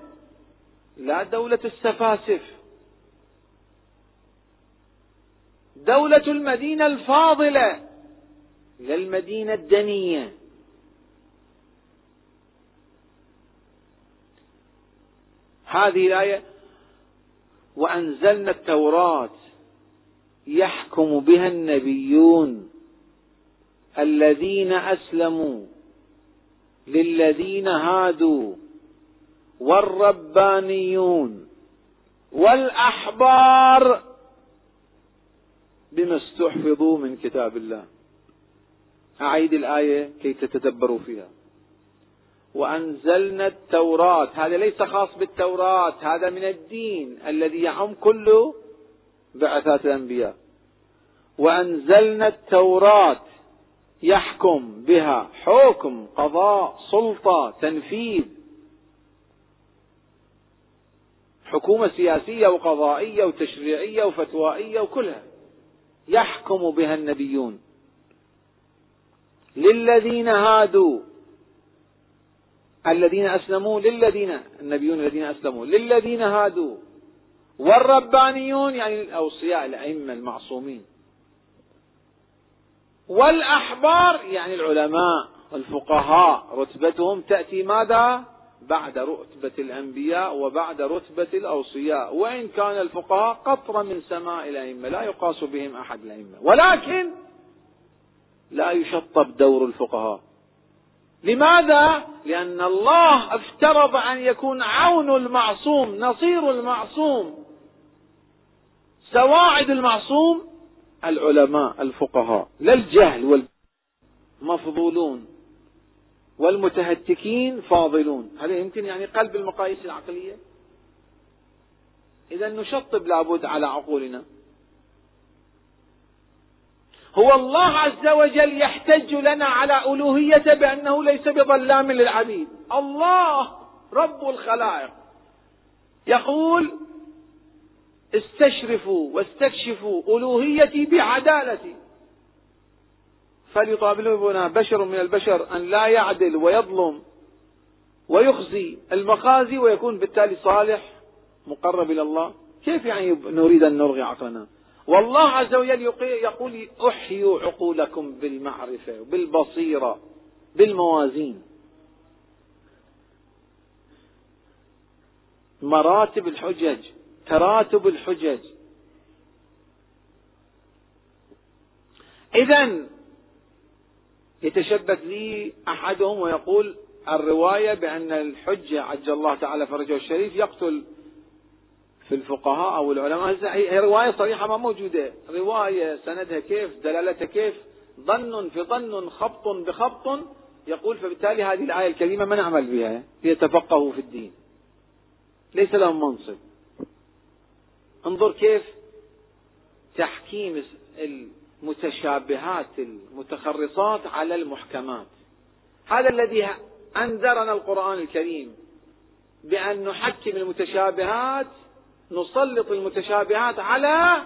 Speaker 2: لا دولة السفاسف. دولة المدينة الفاضلة لا المدينة الدنية. هذه الآية وأنزلنا التوراة يحكم بها النبيون الذين أسلموا للذين هادوا والربانيون والأحبار بما استحفظوا من كتاب الله. أعيد الآية كي تتدبروا فيها. وأنزلنا التوراة. هذا ليس خاص بالتوراة هذا من الدين الذي يعم كل بعثات الأنبياء. وأنزلنا التوراة يحكم بها حكم قضاء سلطة تنفيذ. حكومة سياسية وقضائية وتشريعية وفتوائية وكلها. يحكم بها النبيون. للذين هادوا الذين أسلموا للذين النبيون الذين أسلموا للذين هادوا. والربانيون يعني الأوصياء الأئمة المعصومين. والأحبار يعني العلماء والفقهاء. رتبتهم تأتي ماذا؟ بعد رتبة الأنبياء وبعد رتبة الأوصياء. وإن كان الفقهاء قطرة من سماء الأئمة لا يقاس بهم أحد الأئمة. ولكن لا يشطب دور الفقهاء. لماذا؟ لأن الله افترض أن يكون عون المعصوم نصير المعصوم. سواعد المعصوم
Speaker 1: العلماء الفقهاء لا الجهل والمفضولون والمتهتكين فاضلون. هذا يمكن يعني قلب المقاييس العقلية؟ إذا نشطب لابد على عقولنا. هو الله عز وجل يحتج لنا على ألوهيته بأنه ليس بظلام للعبيد. الله رب الخلائق. يقول استشرفوا واستكشفوا ألوهيتي بعدالتي. فليطالبنا بشر من البشر أن لا يعدل ويظلم ويخزي المخازي ويكون بالتالي صالح مقرب إلى الله. كيف يعني نريد أن نرغي عقلنا؟ والله عز وجل يقول أحيوا عقولكم بالمعرفة بالبصيرة بالموازين. مراتب الحجج تراتب الحجج. إذا يتشبك لي أحدهم ويقول الرواية بأن الحجة عجل الله تعالى فرجه الشريف يقتل في الفقهاء أو العلماء. هي رواية صريحة ما موجودة. رواية سندها كيف؟ دلالتها كيف؟ ظن في ظن خبط بخبط. يقول فبالتالي هذه الآية الكريمة ما نعمل بها؟ ليتفقهوا في الدين. ليس لهم منصب. انظر كيف تحكيم المتشابهات المتخرصات على المحكمات. هذا الذي أنذرنا القرآن الكريم بأن نحكم المتشابهات نسلط المتشابهات على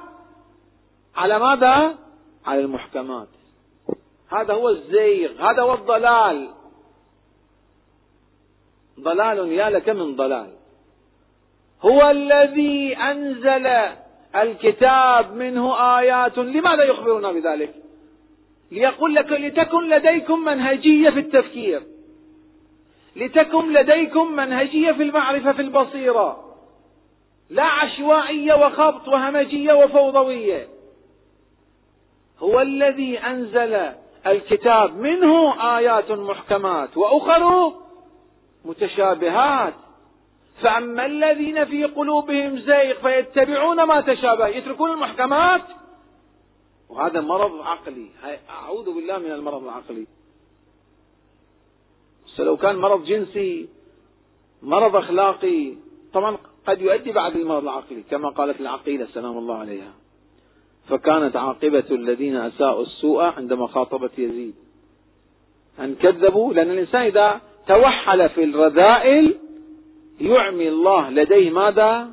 Speaker 1: على ماذا؟ على المحكمات. هذا هو الزيغ هذا هو الضلال. ضلال يا لك من ضلال. هو الذي أنزل الكتاب منه آيات لماذا يخبرنا بذلك؟ ليقول لك لتكن لديكم منهجية في التفكير. لتكن لديكم منهجية في المعرفة في البصيرة. لا عشوائية وخبط وهمجية وفوضوية. هو الذي أنزل الكتاب. منه آيات محكمات وأخر متشابهات. فأما الذين في قلوبهم زيغ فيتبعون ما تشابه يتركون المحكمات. وهذا مرض عقلي. أعوذ بالله من المرض العقلي. لو كان مرض جنسي مرض أخلاقي طبعا قد يؤدي بعد المرض العقلي كما قالت العقيلة سلام الله عليها. فكانت عاقبة الذين أساءوا السوء عندما خاطبت يزيد. أن كذبوا لأن الإنسان إذا توحل في الرذائل يعمي الله لديه ماذا؟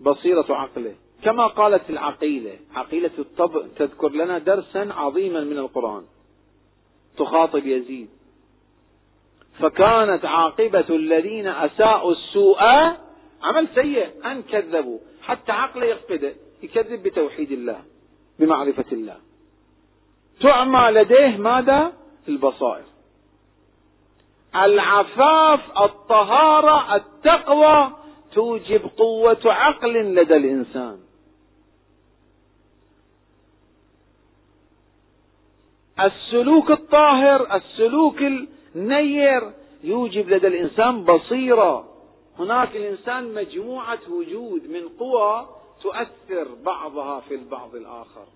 Speaker 1: بصيرة عقله. كما قالت العقيلة عقيلة الطبع تذكر لنا درسا عظيما من القرآن. تخاطب يزيد. فكانت عاقبة الذين أساءوا السوء عمل سيء. أن كذبوا. حتى عقله يفقده يكذب بتوحيد الله. بمعرفة الله. تعمى لديه ماذا؟ البصائر. العفاف الطهارة التقوى توجب قوة عقل لدى الإنسان. السلوك الطاهر السلوك النير يوجب لدى الإنسان بصيرة. هناك الإنسان مجموعة وجود من قوى تؤثر بعضها في البعض الآخر.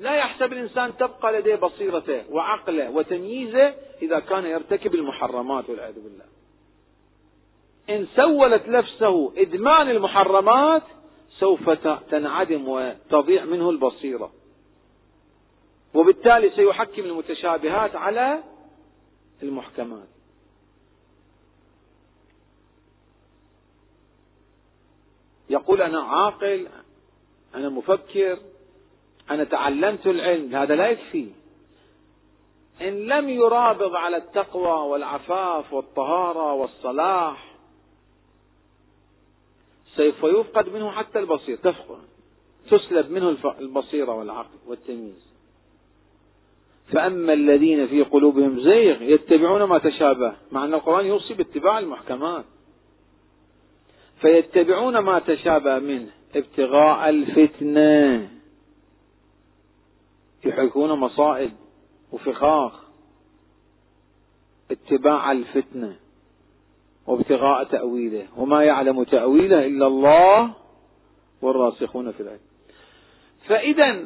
Speaker 1: لا يحسب الإنسان تبقى لديه بصيرته وعقله وتمييزه إذا كان يرتكب المحرمات والعياذ بالله. إن سولت نفسه إدمان المحرمات سوف تنعدم وتضيع منه البصيرة. وبالتالي سيحكم المتشابهات على المحكمات. يقول أنا عاقل أنا مفكر أنا تعلمت العلم هذا لا يكفي. إن لم يرابط على التقوى والعفاف والطهارة والصلاح سوف يفقد منه حتى البصير. تسلب منه البصيرة والعقل والتمييز. فأما الذين في قلوبهم زيغ يتبعون ما تشابه مع أن القرآن يوصي باتباع المحكمات. فيتبعون ما تشابه منه ابتغاء الفتنة. يحكون مصائب وفخاخ. اتباع الفتنة وابتغاء تأويله. وما يعلم تأويله إلا الله والراسخون في العلم.
Speaker 2: فإذا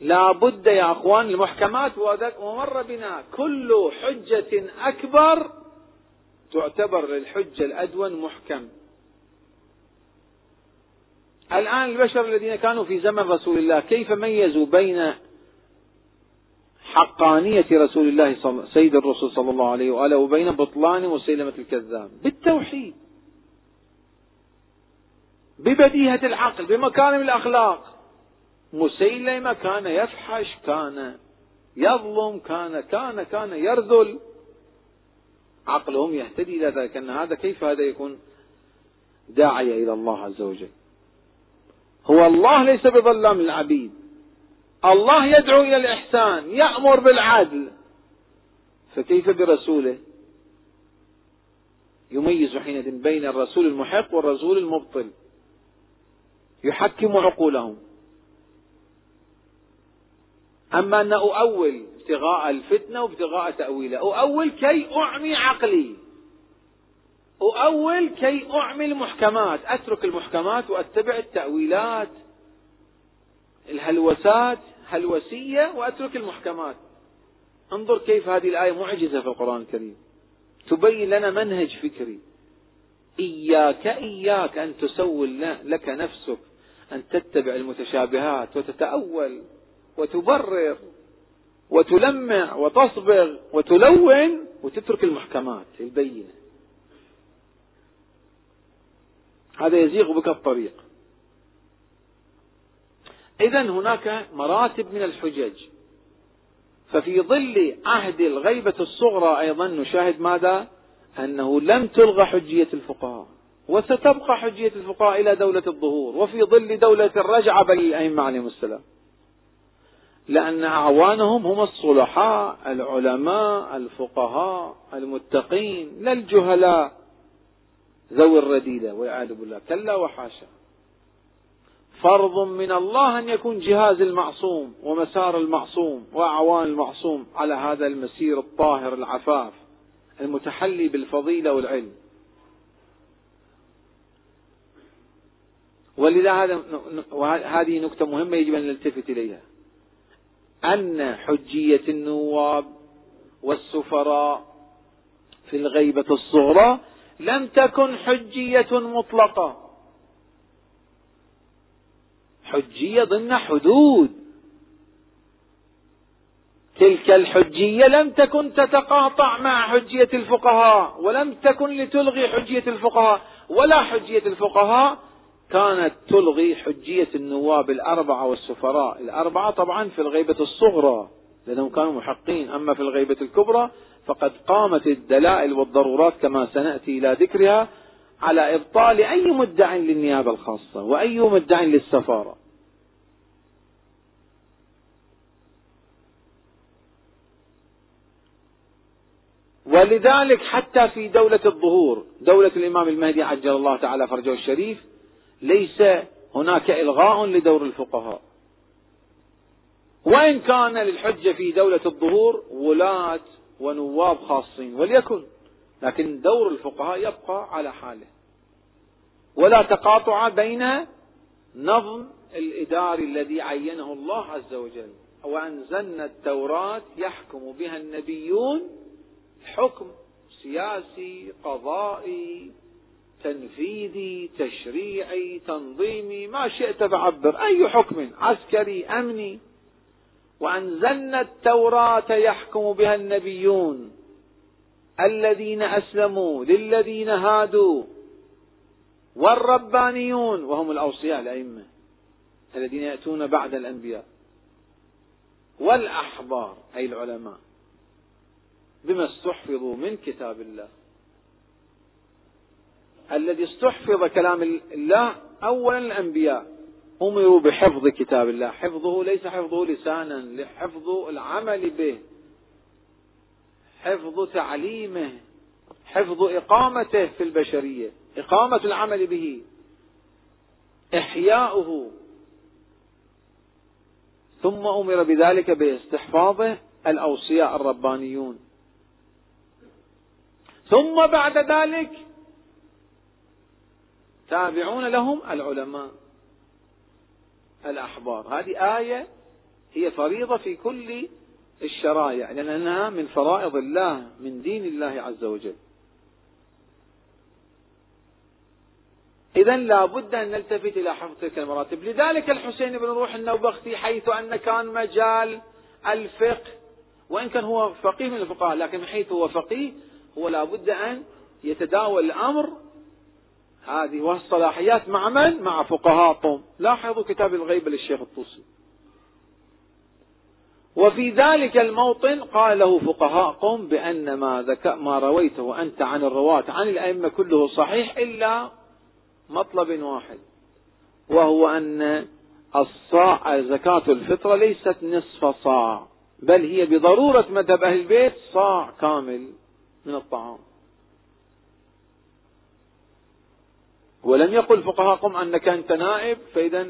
Speaker 2: لا بد يا أخوان المحكمات ومر بنا كل حجة أكبر تعتبر للحجة الأدون محكم. الآن البشر الذين كانوا في زمن رسول الله كيف ميزوا بين حقانية رسول الله صل... سيد الرسول صلى الله عليه وآله وبين بطلان وسيلمة الكذاب؟ بالتوحيد. ببديهة العقل بمكارم الأخلاق. مسيلمة كان يفحش كان يظلم كان كان كان يرذل. عقلهم يهتدي إلى ذلك أن هذا كيف هذا يكون داعية إلى الله عز وجل؟ هو الله ليس بظلام للعبيد الله يدعو إلى الإحسان يأمر بالعدل. فكيف برسوله؟ يميز حينئذ بين الرسول المحق والرسول المبطل. يحكم عقولهم. أما أن أؤول ابتغاء الفتنة وابتغاء تأويله أؤول كي أعمي عقلي. أؤول كي أعمي المحكمات أترك المحكمات وأتبع التأويلات الهلوسات هلوسية وأترك المحكمات. انظر كيف هذه الآية معجزة في القرآن الكريم. تبين لنا منهج فكري. إياك إياك أن تسول لك نفسك أن تتبع المتشابهات وتتأول وتبرر وتلمع وتصبغ وتلون وتترك المحكمات البينة. هذا يزيغ بك الطريق. إذا هناك مراتب من الحجج. ففي ظل عهد الغيبة الصغرى أيضا نشاهد ماذا؟ أنه لم تلغى حجية الفقهاء وستبقى حجية الفقهاء إلى دولة الظهور وفي ظل دولة الرجعة بل الأئمة عليهم السلام. لأن أعوانهم هم الصلحاء العلماء الفقهاء المتقين لا الجهلاء. ذوي الرديدة والعياذ بالله. كلا وحاشا. فرض من الله أن يكون جهاز المعصوم ومسار المعصوم وأعوان المعصوم على هذا المسير الطاهر العفاف المتحلي بالفضيلة والعلم. ولذا هذا هذه نكتة مهمة يجب أن نلتفت إليها. أن حجية النواب والسفراء في الغيبة الصغرى لم تكن حجية مطلقة. حجية ضمن حدود. تلك الحجية لم تكن تتقاطع مع حجية الفقهاء ولم تكن لتلغي حجية الفقهاء ولا حجية الفقهاء كانت تلغي حجية النواب الأربعة والسفراء الأربعة طبعا في الغيبة الصغرى لأنهم كانوا محقين. أما في الغيبة الكبرى فقد قامت الدلائل والضرورات كما سنأتي إلى ذكرها على إبطال أي مدع للنيابة الخاصة وأي مدع للسفارة. ولذلك حتى في دولة الظهور دولة الإمام المهدي عجل الله تعالى فرجه الشريف ليس هناك إلغاء لدور الفقهاء. وإن كان للحجة في دولة الظهور ولاة ونواب خاصين وليكن. لكن دور الفقهاء يبقى على حاله. ولا تقاطع بين نظم الإداري الذي عينه الله عز وجل. وأنزلنا التوراة يحكم بها النبيون حكم سياسي قضائي تنفيذي تشريعي تنظيمي ما شئت فعبر أي حكم عسكري أمني. وأنزلنا التوراة يحكم بها النبيون الذين أسلموا للذين هادوا والربانيون وهم الأوصياء الأئمة الذين يأتون بعد الأنبياء والأحبار أي العلماء بما استحفظوا من كتاب الله الذي استحفظ كلام الله أولا الأنبياء أمروا بحفظ كتاب الله. حفظه ليس حفظه لسانا لحفظ العمل به. حفظ تعليمه حفظ إقامته في البشرية إقامة العمل به. إحياؤه. ثم أمر بذلك باستحفاظه الأوصياء الربانيون. ثم بعد ذلك تابعون لهم العلماء. الأحبار هذه آية هي فريضة في كل الشرائع لأنها من فرائض الله من دين الله عز وجل. إذا لابد أن نلتفت إلى حفظ تلك المراتب. لذلك الحسين بن روح النوبختي حيث أن كان مجال الفقه وإن كان هو فقيه من الفقهاء لكن من حيث هو فقيه هو لابد أن يتداول الأمر هذه والصلاحيات مع من؟ مع فقهاء قوم لاحظوا كتاب الغيبة للشيخ الطوسي. وفي ذلك الموطن قال له فقهاء قوم بأن ما, ذكاء ما رويته أنت عن الرواة عن الأئمة كله صحيح إلا مطلب واحد وهو أن الصاع زكاة الفطرة ليست نصف صاع بل هي بضرورة مذهب أهل البيت صاع كامل من الطعام. ولم يقل فقهاء قم أنك أنت نائب فإذا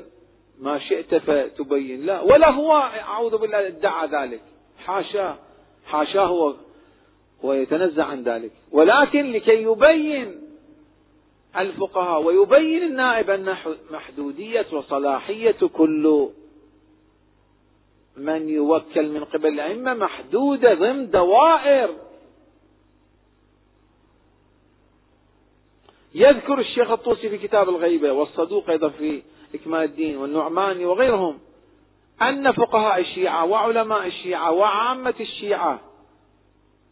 Speaker 2: ما شئت فتبين لا. ولا هو أعوذ بالله ادعى ذلك. حاشاه حاشاه هو ويتنزع عن ذلك. ولكن لكي يبين الفقهاء ويبين النائب أن محدودية وصلاحية كل من يوكل من قبل الأئمة محدودة ضمن دوائر يذكر الشيخ الطوسي في كتاب الغيبة والصدوق أيضا في إكمال الدين والنعماني وغيرهم أن فقهاء الشيعة وعلماء الشيعة وعامة الشيعة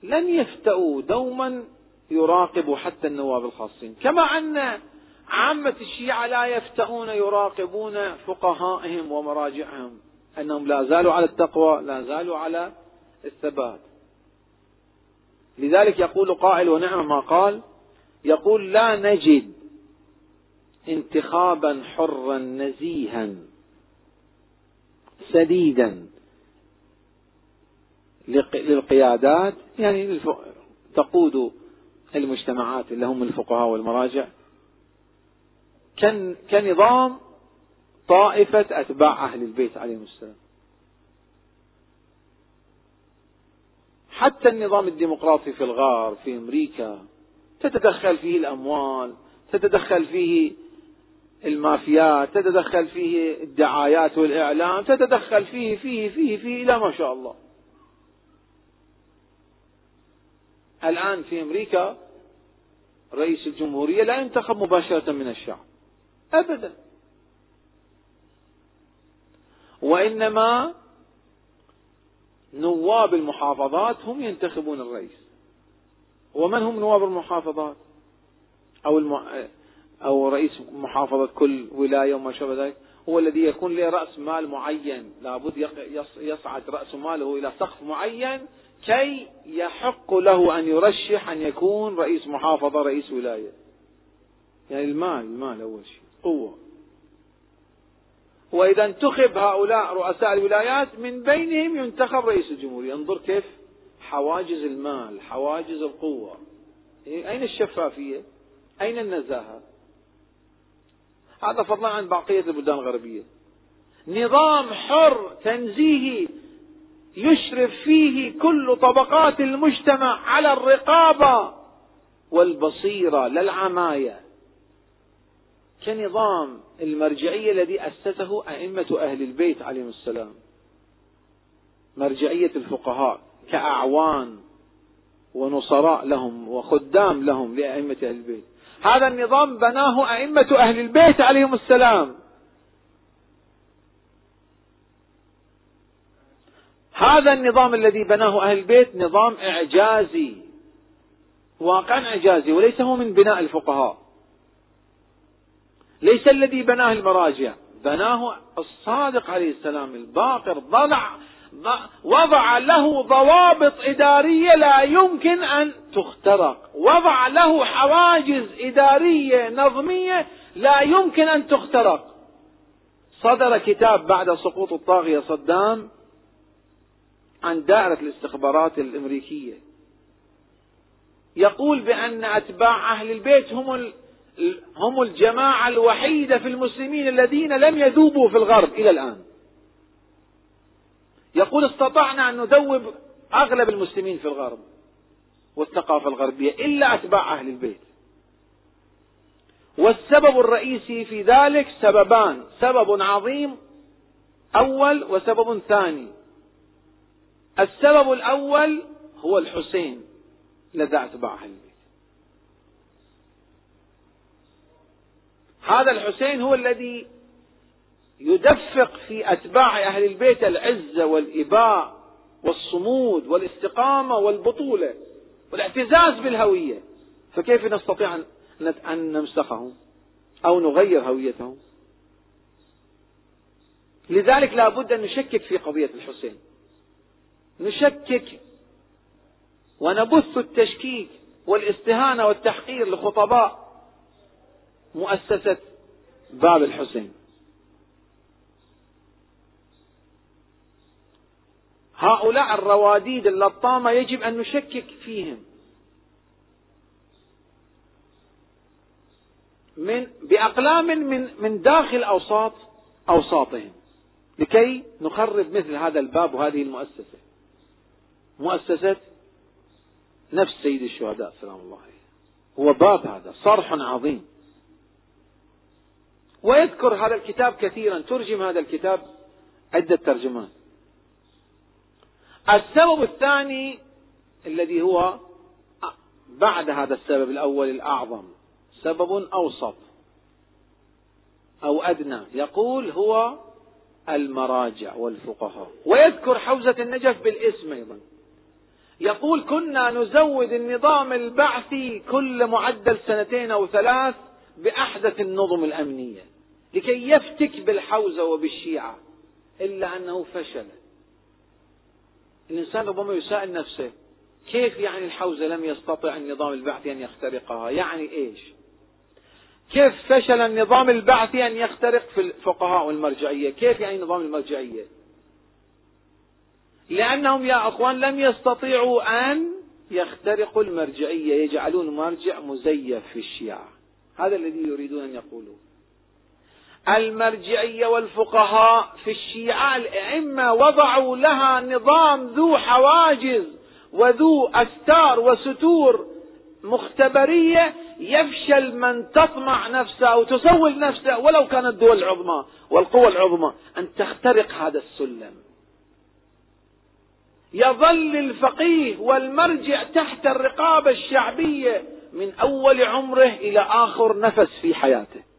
Speaker 2: لن يفتأوا دوما يراقبوا حتى النواب الخاصين. كما أن عامة الشيعة لا يفتؤون يراقبون فقهائهم ومراجعهم أنهم لا زالوا على التقوى لا زالوا على الثبات. لذلك يقول قائل ونعم ما قال يقول لا نجد انتخابا حرا نزيها سديدا للقيادات يعني تقود المجتمعات اللي هم الفقهاء والمراجع. كنظام طائفة أتباع أهل البيت عليهم السلام. حتى النظام الديمقراطي في الغار في أمريكا تتدخل فيه الأموال تتدخل فيه المافيات تتدخل فيه الدعايات والإعلام تتدخل فيه فيه فيه فيه إلى ما شاء الله. الآن في أمريكا رئيس الجمهورية لا ينتخب مباشرة من الشعب. أبدا. وإنما نواب المحافظات هم ينتخبون الرئيس. ومن هم نواب المحافظات؟ أو الم... أو رئيس محافظة كل ولاية وما شابه ذلك؟ هو الذي يكون له رأس مال معين. لابد يصعد رأس ماله إلى سقف معين كي يحق له أن يرشح أن يكون رئيس محافظة رئيس ولاية. يعني المال المال أول شيء. قوة. وإذا انتخب هؤلاء رؤساء الولايات من بينهم ينتخب رئيس الجمهورية. انظر كيف حواجز المال حواجز القوة. أين الشفافية؟ أين النزاهة؟ هذا فضلا عن بقية البلدان الغربية. نظام حر تنزيهي يشرف فيه كل طبقات المجتمع على الرقابة والبصيرة للعماية. كنظام المرجعية الذي أسسه أئمة أهل البيت عليهم السلام. مرجعية الفقهاء. كأعوان ونصراء لهم وخدام لهم لأئمة أهل البيت. هذا النظام بناه أئمة أهل البيت عليهم السلام. هذا النظام الذي بناه أهل البيت نظام إعجازي واقعا إعجازي وليس هو من بناء الفقهاء. ليس الذي بناه المراجع بناه الصادق عليه السلام الباقر ضلع وضع له ضوابط إدارية لا يمكن أن تخترق. وضع له حواجز إدارية نظمية لا يمكن أن تخترق. صدر كتاب بعد سقوط الطاغية صدام عن دائرة الاستخبارات الأمريكية. يقول بأن أتباع أهل البيت هم هم الجماعة الوحيدة في المسلمين الذين لم يذوبوا في الغرب إلى الآن. يقول استطعنا أن ندوب أغلب المسلمين في الغرب والثقافة الغربية إلا أتباع أهل البيت. والسبب الرئيسي في ذلك سببان سبب عظيم أول وسبب ثاني. السبب الأول هو الحسين لدى أتباع أهل البيت. هذا الحسين هو الذي يدفق في أتباع أهل البيت العزة والإباء والصمود والاستقامة والبطولة والاعتزاز بالهوية. فكيف نستطيع أن نمسخه أو نغير هويته لذلك لا بد أن نشكك في قضية الحسين. نشكك ونبث التشكيك والاستهانة والتحقير لخطباء مؤسسة باب الحسين. هؤلاء الرواديد اللطامة يجب أن نشكك فيهم. من بأقلام من من داخل أوساط أوساطهم. لكي نخرب مثل هذا الباب وهذه المؤسسة. مؤسسة نفس سيد الشهداء سلام الله عليه. هو باب هذا صرح عظيم. ويذكر هذا الكتاب كثيرا ترجم هذا الكتاب عدة ترجمات السبب الثاني الذي هو بعد هذا السبب الأول الأعظم سبب أوسط أو أدنى يقول هو المراجع والفقهاء. ويذكر حوزة النجف بالاسم أيضا. يقول كنا نزود النظام البعثي كل معدل سنتين أو ثلاث بأحدث النظم الأمنية لكي يفتك بالحوزة وبالشيعة إلا أنه فشل. الإنسان ربما يسائل نفسه كيف يعني الحوزة لم يستطع النظام البعثي أن يخترقها؟ يعني إيش؟ كيف فشل النظام البعثي أن يخترق في الفقهاء والمرجعية؟ كيف يعني نظام المرجعية؟ لأنهم يا أخوان لم يستطيعوا أن يخترقوا المرجعية يجعلون مرجع مزيف في الشيعة. هذا الذي يريدون أن يقولوه المرجعية والفقهاء في الشيعة الأئمة وضعوا لها نظام ذو حواجز وذو أستار وستور مختبرية يفشل من تطمع نفسه أو تسول نفسه ولو كانت الدول العظمى والقوى العظمى أن تخترق هذا السلم. يظل الفقيه والمرجع تحت الرقابة الشعبية من أول عمره إلى آخر نفس في حياته.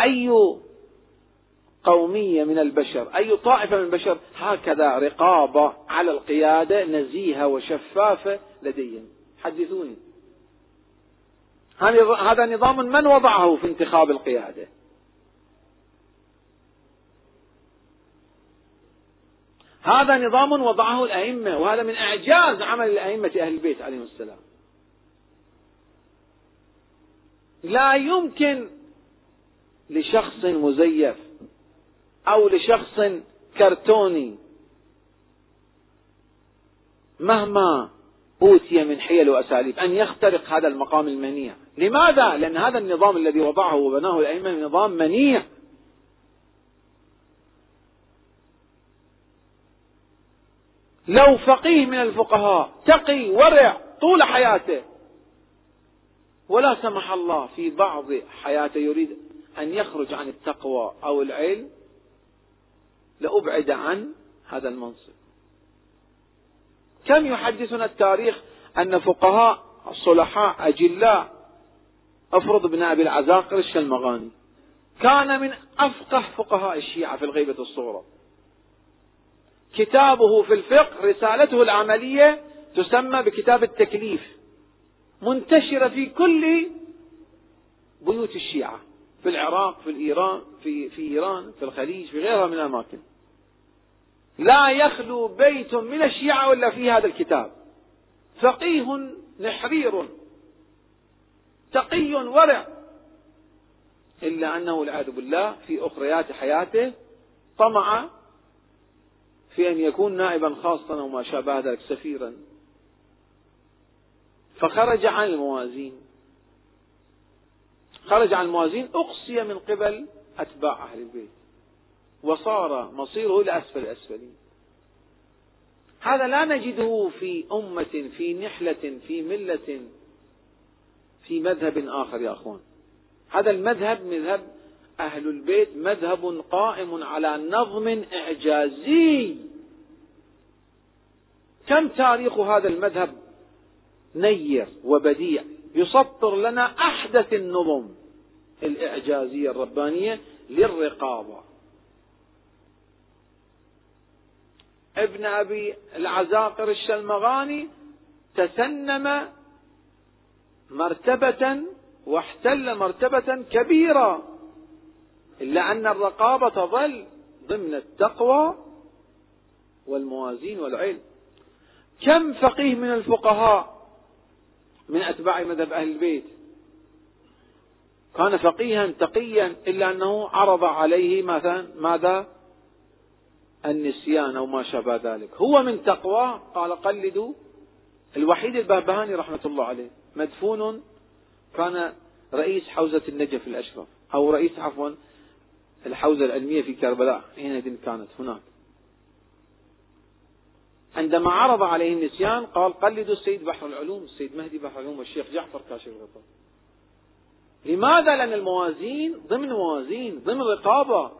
Speaker 2: أي قومية من البشر أي طائفة من البشر هكذا رقابة على القيادة نزيهة وشفافة لديهم. حدثوني. هذا نظام من وضعه في انتخاب القيادة؟ هذا نظام وضعه الأئمة وهذا من إعجاز عمل الأئمة أهل البيت عليهم السلام. لا يمكن لشخص مزيف أو لشخص كرتوني. مهما أوتي من حيل وأساليب أن يخترق هذا المقام المنيع. لماذا؟ لأن هذا النظام الذي وضعه وبناه الأئمة نظام منيع. لو فقيه من الفقهاء تقي ورع طول حياته. ولا سمح الله في بعض حياته يريد أن يخرج عن التقوى أو العلم لأبعد عن هذا المنصب. كم يحدثنا التاريخ أن فقهاء صلحاء أجلاء أفرض بن أبي العزاقر الشلمغاني كان من أفقه فقهاء الشيعة في الغيبة الصغرى. كتابه في الفقه رسالته العملية تسمى بكتاب التكليف منتشرة في كل بيوت الشيعة. في العراق في إيران في في إيران في الخليج في غيرها من الأماكن. لا يخلو بيت من الشيعة إلا في هذا الكتاب. فقيه نحرير تقي ورع. إلا أنه والعياذ بالله في أخريات حياته طمع في أن يكون نائبا خاصا أو ما شابه ذلك سفيرا. فخرج عن الموازين. خرج عن الموازين أقصي من قبل أتباع أهل البيت. وصار مصيره إلى أسفل الأسفلين. هذا لا نجده في أمة في نحلة في ملة في مذهب آخر يا أخوان. هذا المذهب مذهب أهل البيت مذهب قائم على نظم إعجازي. كم تاريخ هذا المذهب نير وبديع؟ يسطر لنا أحدث النظم الإعجازية الربانية للرقابة. ابن أبي العزاقر الشلمغاني تسنم مرتبة واحتل مرتبة كبيرة إلا أن الرقابة تظل ضمن التقوى والموازين والعلم. كم فقيه من الفقهاء من أتباع مذهب أهل البيت. كان فقيها تقيا إلا أنه عرض عليه مثلا ماذا؟ النسيان أو ما شابه ذلك. هو من تقواه قال قلدوا الوحيد البهبهاني رحمة الله عليه. مدفون كان رئيس حوزة النجف الأشرف أو رئيس عفوا الحوزة العلمية في كربلاء حينئذ كانت هناك. عندما عرض عليه النسيان قال قلدوا السيد بحر العلوم السيد مهدي بحر العلوم والشيخ جعفر كاشف الغطاء. لماذا؟ لأن الموازين ضمن موازين ضمن رقابة.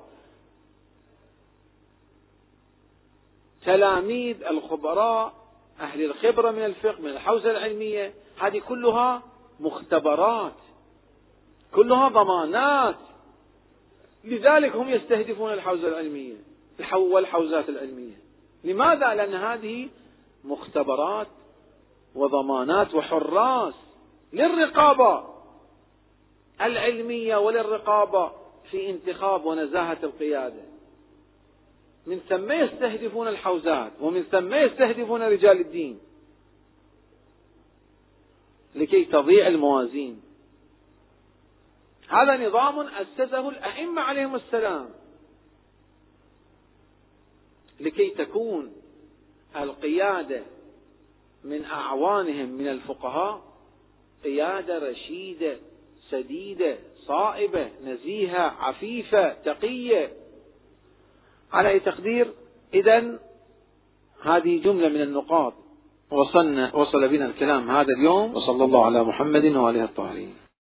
Speaker 2: تلاميذ الخبراء أهل الخبرة من الفقه من الحوزة العلمية هذه كلها مختبرات. كلها ضمانات. لذلك هم يستهدفون الحوزة العلمية والحوزات العلمية. لماذا؟ لأن هذه مختبرات وضمانات وحراس للرقابة العلمية وللرقابة في انتخاب ونزاهة القيادة. من ثم يستهدفون الحوزات ومن ثم يستهدفون رجال الدين. لكي تضيع الموازين. هذا نظام أسسه الأئمة عليهم السلام. لكي تكون القيادة من أعوانهم من الفقهاء قيادة رشيدة سديدة صائبة نزيهة عفيفة تقية. على أي تقدير؟ إذا هذه جملة من النقاط. وصلنا وصل بنا الكلام هذا اليوم. وصلى الله على محمد وآله الطاهرين.